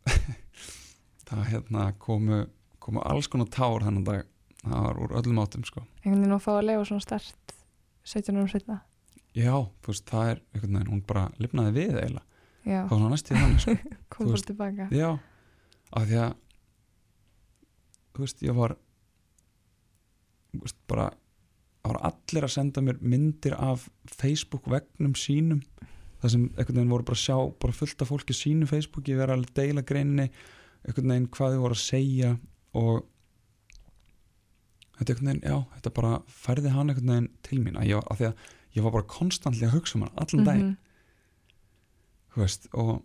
Það hérna komu komu alls konar tár þennan dag. Það var úr öllum átum sko. Einhvern veginn að fá að lifa svona stert 17 árum setna já, þú veist, það er einhvern veginn, hún bara lifnaði við já, það var svona næstu þannig sko. Kom bara tilbaka. já, af því að þú veist, ég var þú veist, bara það var allir að senda mér myndir af Facebook vegnum sínum. Það sem einhvern veginn voru bara að sjá bara fullt af fólki sínu Facebooki vera að deila greininni einhvern veginn hvað þau voru að segja og þetta veginn, já, þetta bara færði hann einhvern veginn til mín. Að ég, að að ég var bara konstantli að hugsa um hann allan daginn. Mhm. veist, og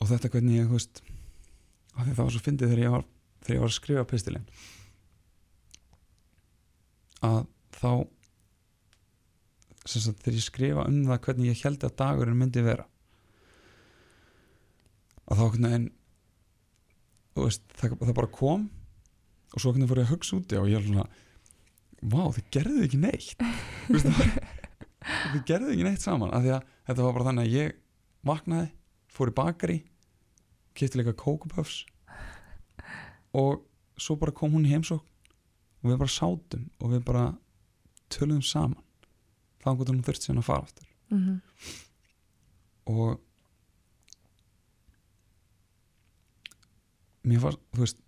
og þetta hvernig ég, veist það var svo fyndið þegar ég var þegar ég var að skrifa pistilinn að þá sagt þegar ég skrifa um það hvernig ég held að dagurinn myndi vera að þá hvernig en veist, það, það bara kom og svo hvernig fór ég að hugsa út í og ég var svona vá, þið gerðu ekki neitt. Var- þið gerðu ekki neitt saman af því að þetta var bara þannig að ég vaknaði, fór í bakari kipti líka kókupuffs og svo bara kom hún í heimsókn og við bara sátum og við bara töluðum saman. Þá hann hún þurfti síðan að fara aftur. Mm og mér fannst, þú veist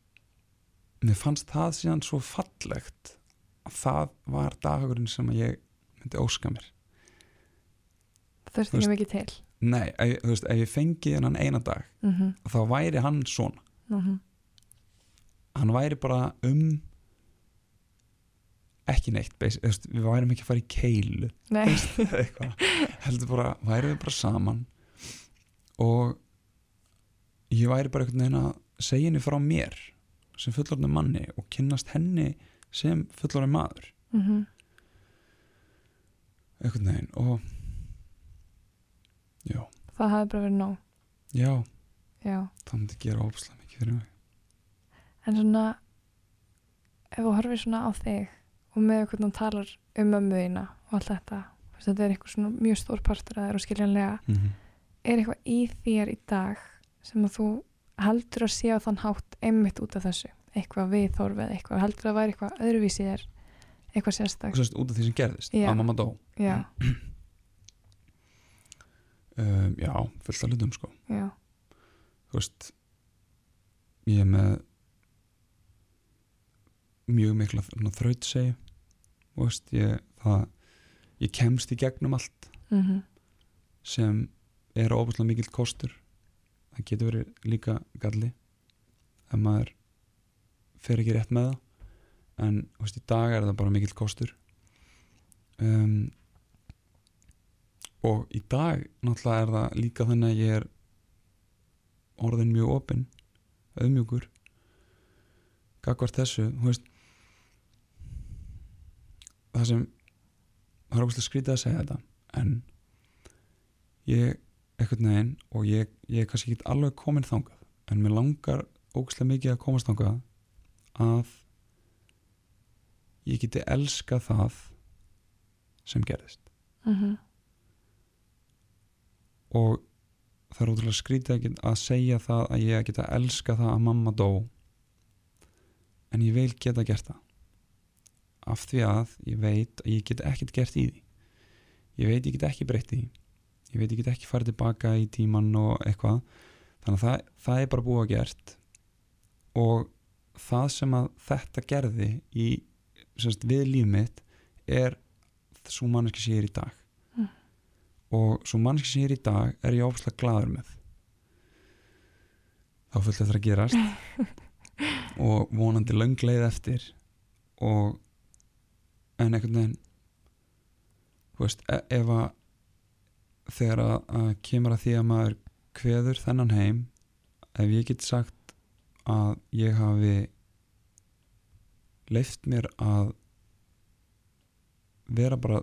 mér fannst það síðan svo fallegt að það var dagurinn sem ég myndi óska mér. Þurfti veist- ekki mikið til? Nei, ef, þú veist, ef ég fengi hennan eina dag mm þá væri hann svona. -hmm. hann væri bara um ekki neitt þú veist, við værim ekki að fara í keilu. Eitthvað. Heldur bara, væri við bara saman. Og ég væri bara einhvern veginn að segja henni frá mér sem fullorðin manni og kynnast henni sem fullorðin maður. Mm einhvern veginn og já, það hafi bara verið nóg. Já, já, það myndi gera óbúslega mikið fyrir mig. En svona ef þú horfir svona á þig og með hvernig hún talar um mömmu þína og allt þetta þetta er eitthvað svona mjög stór partur að það er og skiljanlega mm -hmm. er eitthvað í þér í dag sem að þú heldur að sé á þann hátt einmitt út af þessu. Eitthvað viðhorfið, eitthvað. Heldur að væri eitthvað öðruvísi þér. Eitthvað sérstak og sérst út af því sem gerðist. Já. að mamma dó. Já, um, já, fullt af hlutum sko. Já, þú veist ég er með mjög mikla þraut segi þú veist, ég, það, ég kemst í gegnum allt mm sem er óbúslega mikill kostur það getur verið líka galli ef maður fer ekki rétt með það. En veist, í dag er það bara mikill kostur. Um, og í dag náttúrulega er það líka þannig að ég er orðin mjög opinn auðmjúkur gagvart þessu. Veist það sem það er ógustlega skrítið að segja þetta en ég eitthvað neginn og ég, ég er kannski ekki alveg komin þangað en mér langar ógustlega mikið að komast þangað að ég geti elska það sem gerðist. Mm og það er ótrúlega skrítið að segja það að ég geta elska það að mamma dó en ég vil geta gert það. Af því að ég veit að ég get ekkert gert í því. Ég veit ég get ekki breytt í því ég veit ég get ekki farið tilbaka í tíman og eitthvað. Þannig að það, það er bara búið að gert. Og það sem að þetta gerði í, semst, við líf mitt er svo manneski sem ég er í dag. Mm. og svo manneski sem ég er í dag er ég ófslega gladur með. Þá fullt eftir að gerast. Og vonandi löng leið eftir. Og en einhvern veginn þú veist, e ef að þegar að, að kemur að því að maður kveður þennan heim ef ég get sagt að ég hafi leift mér að vera bara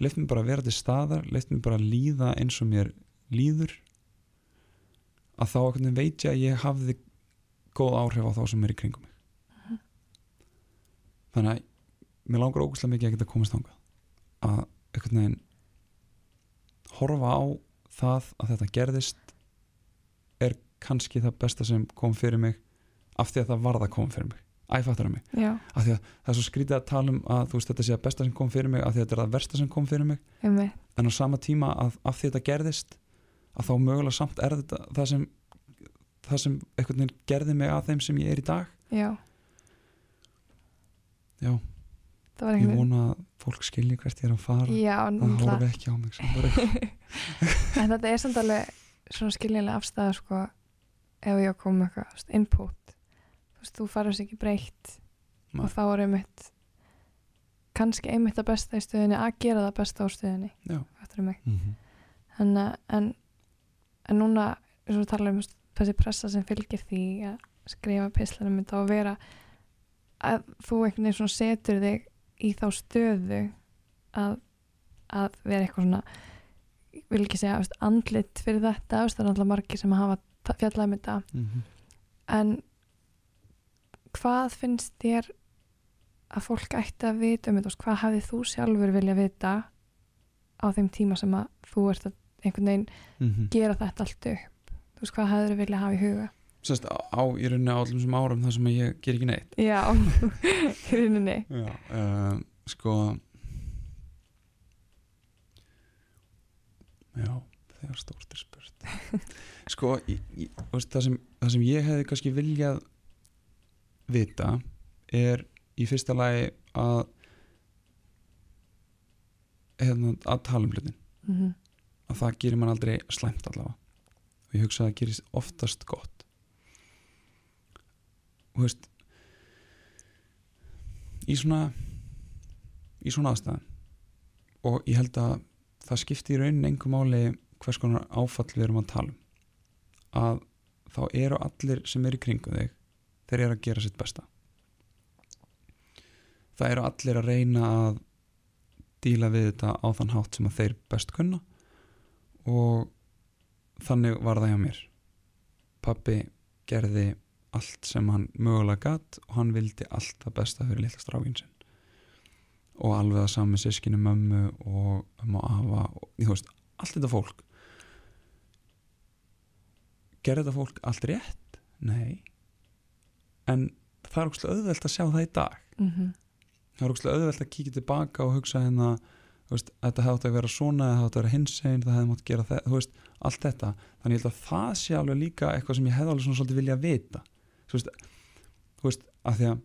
leift mér bara að vera til staðar leift mér bara að líða eins og mér líður að þá veginn veit ég að ég hafði góð áhrif á þá sem er í kringum mig. Þannig að mér langar ógustlega mikið að geta komast þangað að einhvern veginn horfa á það að þetta gerðist er kannski það besta sem kom fyrir mig af því að það varð að koma fyrir mig. Æfattur af mig, af því að það er svo skrítið að tala um að þú veist þetta sé að besta sem kom fyrir mig af því að þetta er það versta sem kom fyrir mig. Einmitt. En á sama tíma að af því þetta gerðist að þá mögulega samt er þetta það sem, það sem einhvern veginn gerði mig að þeim sem ég er í dag. Já, já, ég vona að fólk skilji hvert ég er að fara já, að náttúrulega horfa ekki á mig en þetta er samt alveg svona skiljanlega afstæða sko ef ég kom með eitthvað þú veist, input þú veist, þú farast ekki breytt Nei. og þá er einmitt kannski einmitt það besta í stöðinni að gera það besta á stöðinni já, fattarðu mig? mm -hmm. en, eh, en, en núna eins og tala um þessi pressa sem fylgir því að skrifa pislanum þetta og vera að þú einhvern veginn setur þig í þá stöðu að, að vera eitthvað svona vil ekki segja veist, andlit fyrir þetta veist, það er alltaf margir sem hafa fjallað um þetta. Mm en hvað finnst þér að fólk ætti að vita um þetta? Hvað hafið þú sjálfur vilja vita á þeim tíma sem að þú ert að einhvern veginn -hmm. gera þetta allt upp? Þú veist hvað hafið þú vilja hafa í huga Sest, á, á í rauninni á allum sem árum þar sem ég ger ekki neitt. Já, í rauninni. Já, uh, sko Já, stórt er spurt. Sko, í, þú veist, það, sem, það sem ég hefði kannski viljað vita er í fyrsta lagi að hérna, að tala um hlutin mm -hmm. að það gerir mann aldrei slæmt allavega. Og ég hugsa að það gerist oftast gott veist í svona í svona aðstæðan og ég held að það skipti í raunin engum máli hvers konar áfall við erum að tala um. Að þá eru allir sem eru í kringu þig þeir eru að gera sitt besta. Það eru allir að reyna að díla við þetta á þann hátt sem að þeir best kunna. Og þannig var það hjá mér. Pappi gerði allt sem hann mögulega gatt og hann vildi allt það besta fyrir litla strákin sinn. Og alveg að sami sískinu mömmu og ömmu afa og þú veist, allt þetta fólk. Gerði þetta fólk allt rétt? Nei. En það er ógslag auðvelt að sjá það í dag. Mm -hmm. það er ógslag auðvelt að kíkja tilbaka og hugsa hérna veist, þetta átt að vera svona hefði átt að vera hinsegin, það hefði mátt gera það þú veist, allt þetta, þannig ég held að það sé alveg líka eitthvað sem ég hefði alveg svona svolítið vilja vita þú veist, þú veist að því að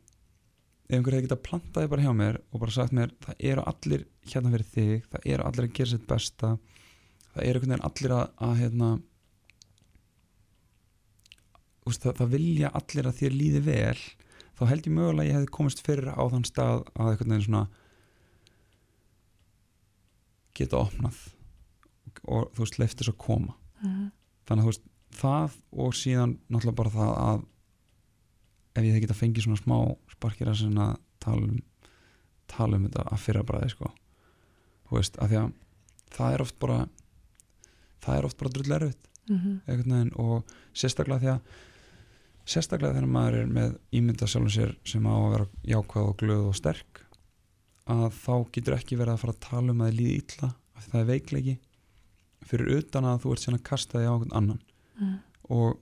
ef einhver hefði getað plantaði bara hjá mér og bara sagt mér, það eru allir hérna fyrir þig, það eru allir að gera sitt besta það eru einhvern veginn allir að, að hérna veist, það, það vilja allir að þér líði vel þá held ég mögulega að ég hefði komist fyrir á þann stað að einhvern veginn svona geta opnað og þú veist, leiftir svo að koma Mm -hmm. þannig að þú veist, það og síðan náttúrulega bara það að ef ég hefði getað fengið svona smá sparkir að tala um tala um þetta að fyrra bræði sko veist, af því að það er oft bara það er oft bara drull erfitt Mm -hmm. og sérstaklega því að sérstaklega þegar maður er með ímynda sjálfum sér sem á að vera jákvæð og glöð og sterk að þá getur ekki verið að fara að tala um að þið líði illa af því það er veikleiki fyrir utan að þú ert sérna að kasta því á einhvern annan Mm. og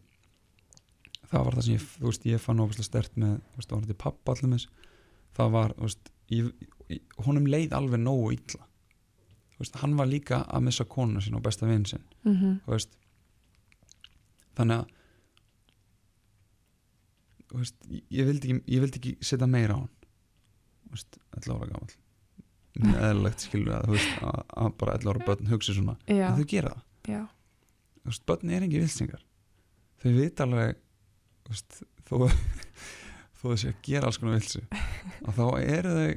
það var það sem ég, þú veist, ég fann óbærslega stert með, þú veist, þetta pappa allir með það var, þú veist, ég, ég, honum leið alveg nógu illa. Þú veist, hann var líka að missa konuna sín og besta vinn sinn, Mm -hmm. þú veist. Þannig að þú veist, ég, vildi ekki ég vildi ekki setja meira á hann. Þú veist, 11 ára mjög eðlilegt skilur að, þú veist, að, að bara 11 ára börn hugsi svona, Já, en þau gera það. Já, þú veist, börn er ekki vilsingar þau vita alveg veist, þó þó sé að gera alls konar vilsi og þá eru þau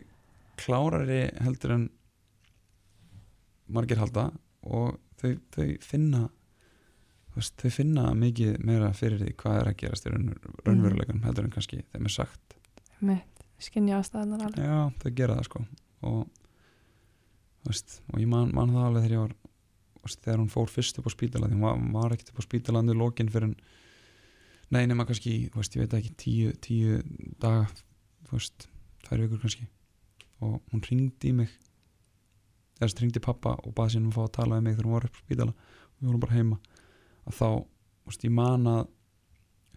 klárari heldur en margir halda og þau, þau finna veist, þau finna mikið meira fyrir því hvað er að gerast í raun, raunveruleikunum heldur en kannski þeim er sagt. Mitt skinja aðstæðanar alveg. Já, þau gera það sko. Og, veist, og ég man, man það alveg þegar ég var veist, þegar hún fór fyrst upp á spítala því hún var, hún var ekkert upp á spítalandu lokin fyrir en nei nema kannski, veist, ég veit ekki tíu, tíu daga þú veist, tvær vikur kannski. Og hún ringdi í mig. Þess ringdi pappa og baði sín um að fá að tala við mig þegar hún var upp á spítala. Og við vorum bara heima. Að þá, þú veist, ég man að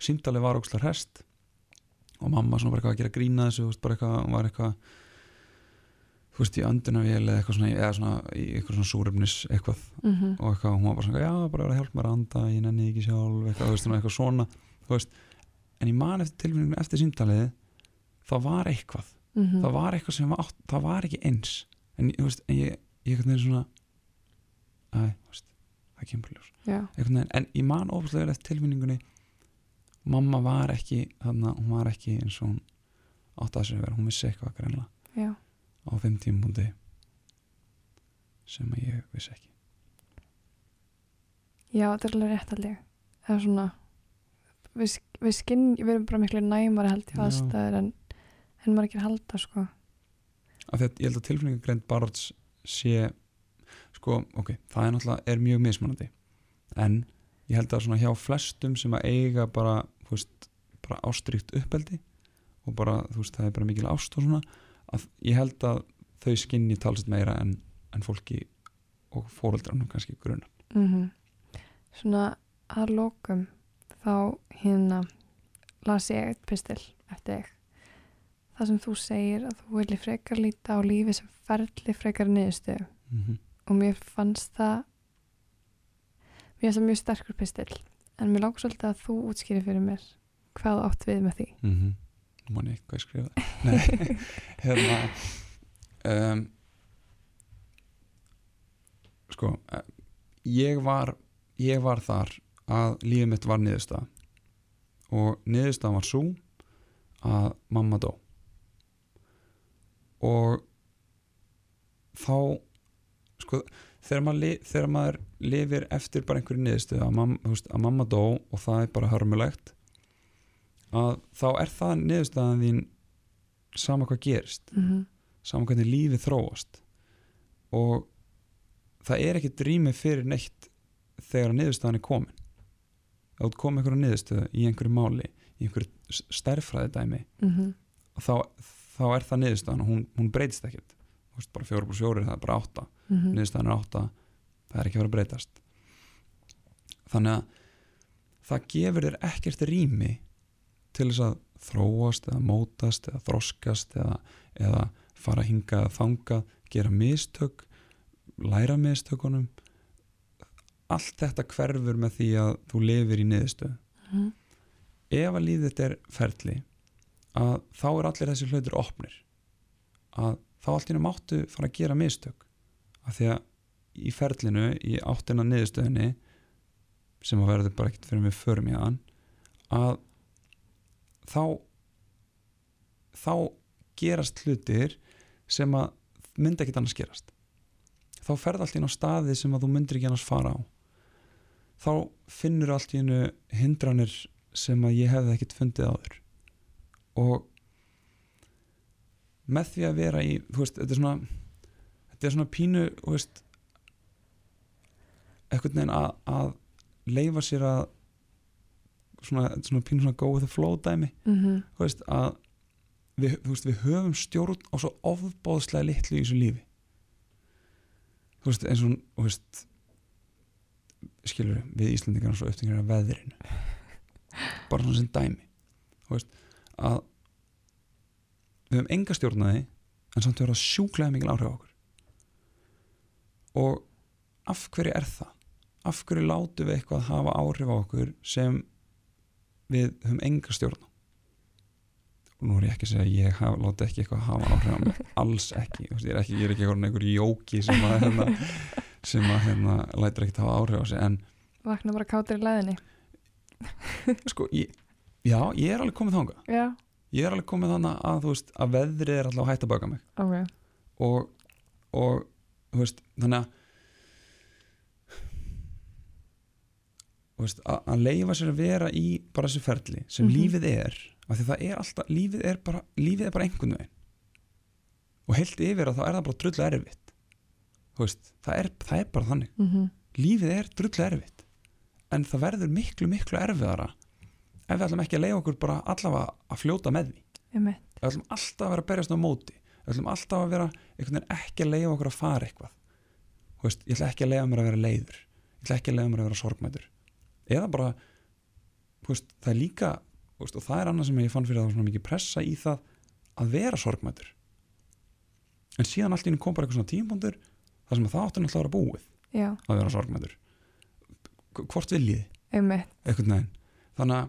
símtalið var ókslega rest og mamma svona bara eitthvað að gera grína þessu, þú veist, bara eitthvað, hún var eitthvað þú veist, í öndunavél eða eitthvað svona, eða svona í eitthvað svona súrefnis eitthvað. Mm -hmm. og eitthvað, hún var bara svona, já, bara vera að hjálpa mér að anda ég nenni ekki sjálf, eitthvað, þú veist, svona, eitthvað svona veist, en ég man eftir tilfinningum eftir símtalið, það var eitthvað. Mhm. það var eitthvað sem var átt, það var ekki eins. En, veist, en ég, ég eitthvað neginn svona æ, þú veist, það kemur ljós. Veginn, en ég man ofislega eftir tilfinningunni mamma var ekki þannig að hún var ekki eins og hún átti að sér að vera, hún vissi eitthvað greinlega já, á þeim tímpundi sem að ég vissi ekki. Já, þetta er alveg rétt alveg eða svona við, við skinn, við erum bara miklu næmari held í aðstæður en, en maður ekki halda sko. Að ég held að tilfinningagreind Barts sé sko, ok, það er náttúrulega er mjög mismunandi. En ég held að svona hjá flestum sem að eiga bara, þú veist, bara ástríkt uppeldi og bara, þú veist, það er bara mikil ást og svona, að ég held að þau skinni talsett meira en, en fólki og fóreldranum kannski grunar. mm svona að lókum þá hérna las ég eitt pistil eftir þig. Það sem þú segir að þú vilji frekar líta á lífi sem ferli frekar niðurstöðu. Mm -hmm. og mér fannst það mér finnst það mjög sterkur pistil. En mér langar svolítið að þú útskýri fyrir mér hvað átt við með því. Mm -hmm. Ég hvað skrifa Nei, hérna um, Sko eh, ég var ég var þar að lífið mitt var niðurstað og niðurstað var svo að mamma dó. Og þá sko þegar maður, þegar maður lifir eftir bara einhverju niðurstöð að, að mamma dó og það er bara hörmulegt að þá er það niðurstaðan þín sama hvað gerist mm -hmm. sama hvernig lífið þróast. Og það er ekki drými fyrir neitt þegar niðurstaðan er komin ef þú komið einhverju niðurstöðu í einhverju máli í einhverju stærfræði dæmi Mm þá, þá er það niðurstaðan og hún, hún breytist ekkert. Veist, bara fjóra pluss fjóri það er bara átta. -hmm. niðurstaðan er átta það er ekki að fara að breytast. Þannig að það gefur þér ekkert rými til þess að þróast eða mótast eða þroskast eða, eða fara að þangað gera mistök læra mistökunum allt þetta hverfur með því að þú lifir í niðurstöð Mhm. ef að lífið þetta er ferli að þá er allir þessi hlutur opnir. Að þá henni máttu fara að gera mistök. Af því að í ferlinu í áttina niðurstöðinni sem að verður bara ekkert fyrir við förum í hann að þá þá gerast hlutir sem að myndi ekkert annars gerast. Þá ferð allt henni á staði sem að þú myndir ekki annars fara á þá finnur allt í hennu hindranir sem að ég hefði ekkert fundið áður. Og með því að vera í þú veist, þetta er svona þetta er svona pínu þú veist, eitthvað neginn að, að leifa sér að svona, svona pínu svona go with the flow dæmi. Mhm. þú veist, að við, þú veist, við höfum stjórn á svo ofbóðslega litlu í þessu lífi. Þú veist, eins og þú veist skilur við Íslandingarna svo upptingir af veðrinu. Bara svona sem dæmi. Veist, að við höfum enga stjórnaði en samt verða sjúklega mikil áhrif á okkur. Og af hverju er það? af hverju látum við eitthvað hafa áhrif á okkur sem við höfum enga stjórn á? Og nú er ég ekki að segja að ég haf, láti ekki eitthvað hafa áhrif á mig. Alls ekki, ég er ekki, ég er ekki eitthvað einhver jóki sem að hérna, sem að hérna, lætur ekki hafa áhrif á sig en Vakna bara kátur í læðinni. Sko, ég, já, ég er alveg komið þangað. Já, ég er alveg komið þannig að þú veist að veðrið er alltaf hægt að baka mig. Ok. Og, og þú veist, þannig að þú veist, að, að leifa sér að vera í bara þessu ferli sem Mhm. lífið er af því það er alltaf, lífið er bara lífið er bara einhvern veginn. Og heilt yfir að þá er það bara drullu erfitt veist, það er, það er bara þannig. Mm lífið er drullu erfitt en það verður miklu miklu erfiðara ef við ætlum ekki að leifa okkur bara allavega að fljóta með því. Einmitt. við ætlum alltaf að vera að berjast á móti við ætlum alltaf að vera ekki að leiða okkur að fara eitthvað. Veist, ég ætla ekki að leiða mér að vera leiður ég ætla ekki að leiða mér að vera sorgmætur eða bara veist, það er líka og það er annað sem ég fann fyrir að það svona mikið pressa í það að vera sorgmætur en síðan allt í einu kom bara eitthvað svona tímpóndur þar sem að það átti náttúrulega að vera búið Já, að vera sorgmætur H- hvort viljið einhvern veginn. Þannig að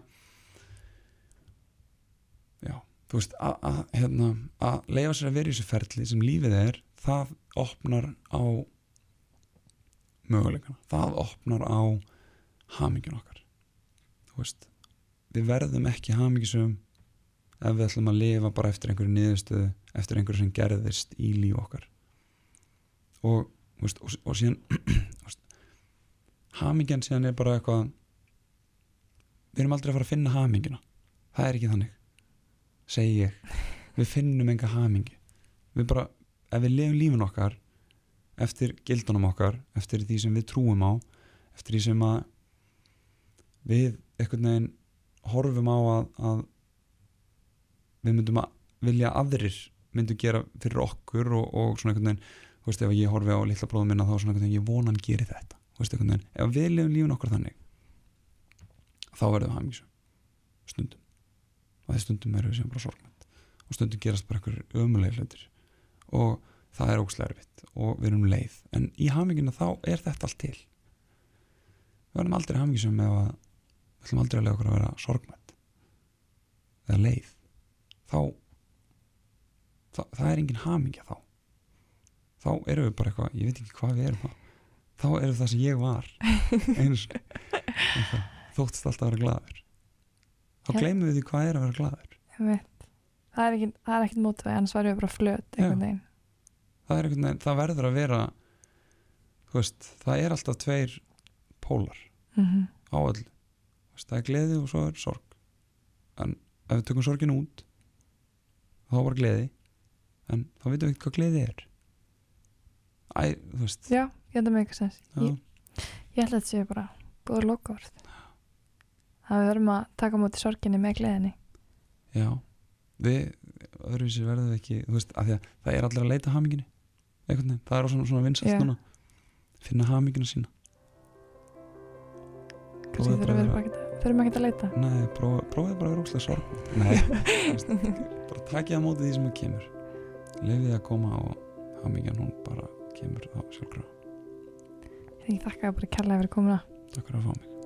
já, þú veist að, að, hérna, að leifa sér að vera í þessu ferli sem lífið er það opnar á möguleikana. Það opnar á hamingjun okkar. Þú veist við verðum ekki hamingjusum ef við ætlum að lifa bara eftir einhverju niðurstöðu eftir einhverju sem gerðist í líf okkar og, veist, og, og síðan hamingjan síðan er bara eitthvað við erum aldrei að fara að finna haminguna það er ekki þannig segi ég, við finnum enga hamingi. Við bara, ef við lefum lífin okkar eftir gildunum okkar eftir því sem við trúum á eftir því sem að við einhvern veginn horfum á að, að við myndum að vilja aðrir myndu gera fyrir okkur og, og svona einhvern veginn þú veist ef ég horfi á litla bróðum minna þá svona einhvern veginn ég vonan geri þetta. Þú veist einhvern veginn, ef við lefum lífin okkar þannig þá verðum við hamingisum stundum. Og þeir stundum eru við sem bara sorgmætt og stundum gerast bara einhver ömuleg hlutir. Og það er ógslega erfitt. Og við erum leið. En í hamingina þá er þetta allt til. Við verðum aldrei hamingisum ef að við ætlum aldrei að lega okkur að vera sorgmætt eða leið. Þá það, það er engin hamingja þá þá erum við bara eitthvað, ég veit ekki hvað við erum þá. Þá erum við það sem ég var. Sinni Eitthvað, þóttist alltaf að vera glaður. Þá Já. gleymum við því hvað er að vera Einmitt. það er ekki, það er ekkert mótvæg annars varum við bara flöt það, er veginn, það verður að vera veist, það er alltaf tveir pólar mm á öll veist, það er gleði og svo er sorg. En ef við tökum sorgin út þá bara gleði. En þá veitum við ekki hvað gleði er æ, já, ég held að með eitthvað sens ég, ég held að þetta séu bara búið að við verðum að taka á móti sorginni með gleðinni. Já. Við öðruvísi verðum ekki veist, af því að það er allir að leita veginn, það er svona, svona vinsast núna. Finna hamingina sína. Kannski þurfum við ekki þurfum ekki að leita. Nei, prófa- prófaðu bara að vera óslega sorg. Nei, bara takið á móti því sem það kemur. Leifið að koma og hamingjan hún bara kemur á sjálfkrafa. Ég þakka bara kærlega fyrir komuna Takk fyrir að fá mig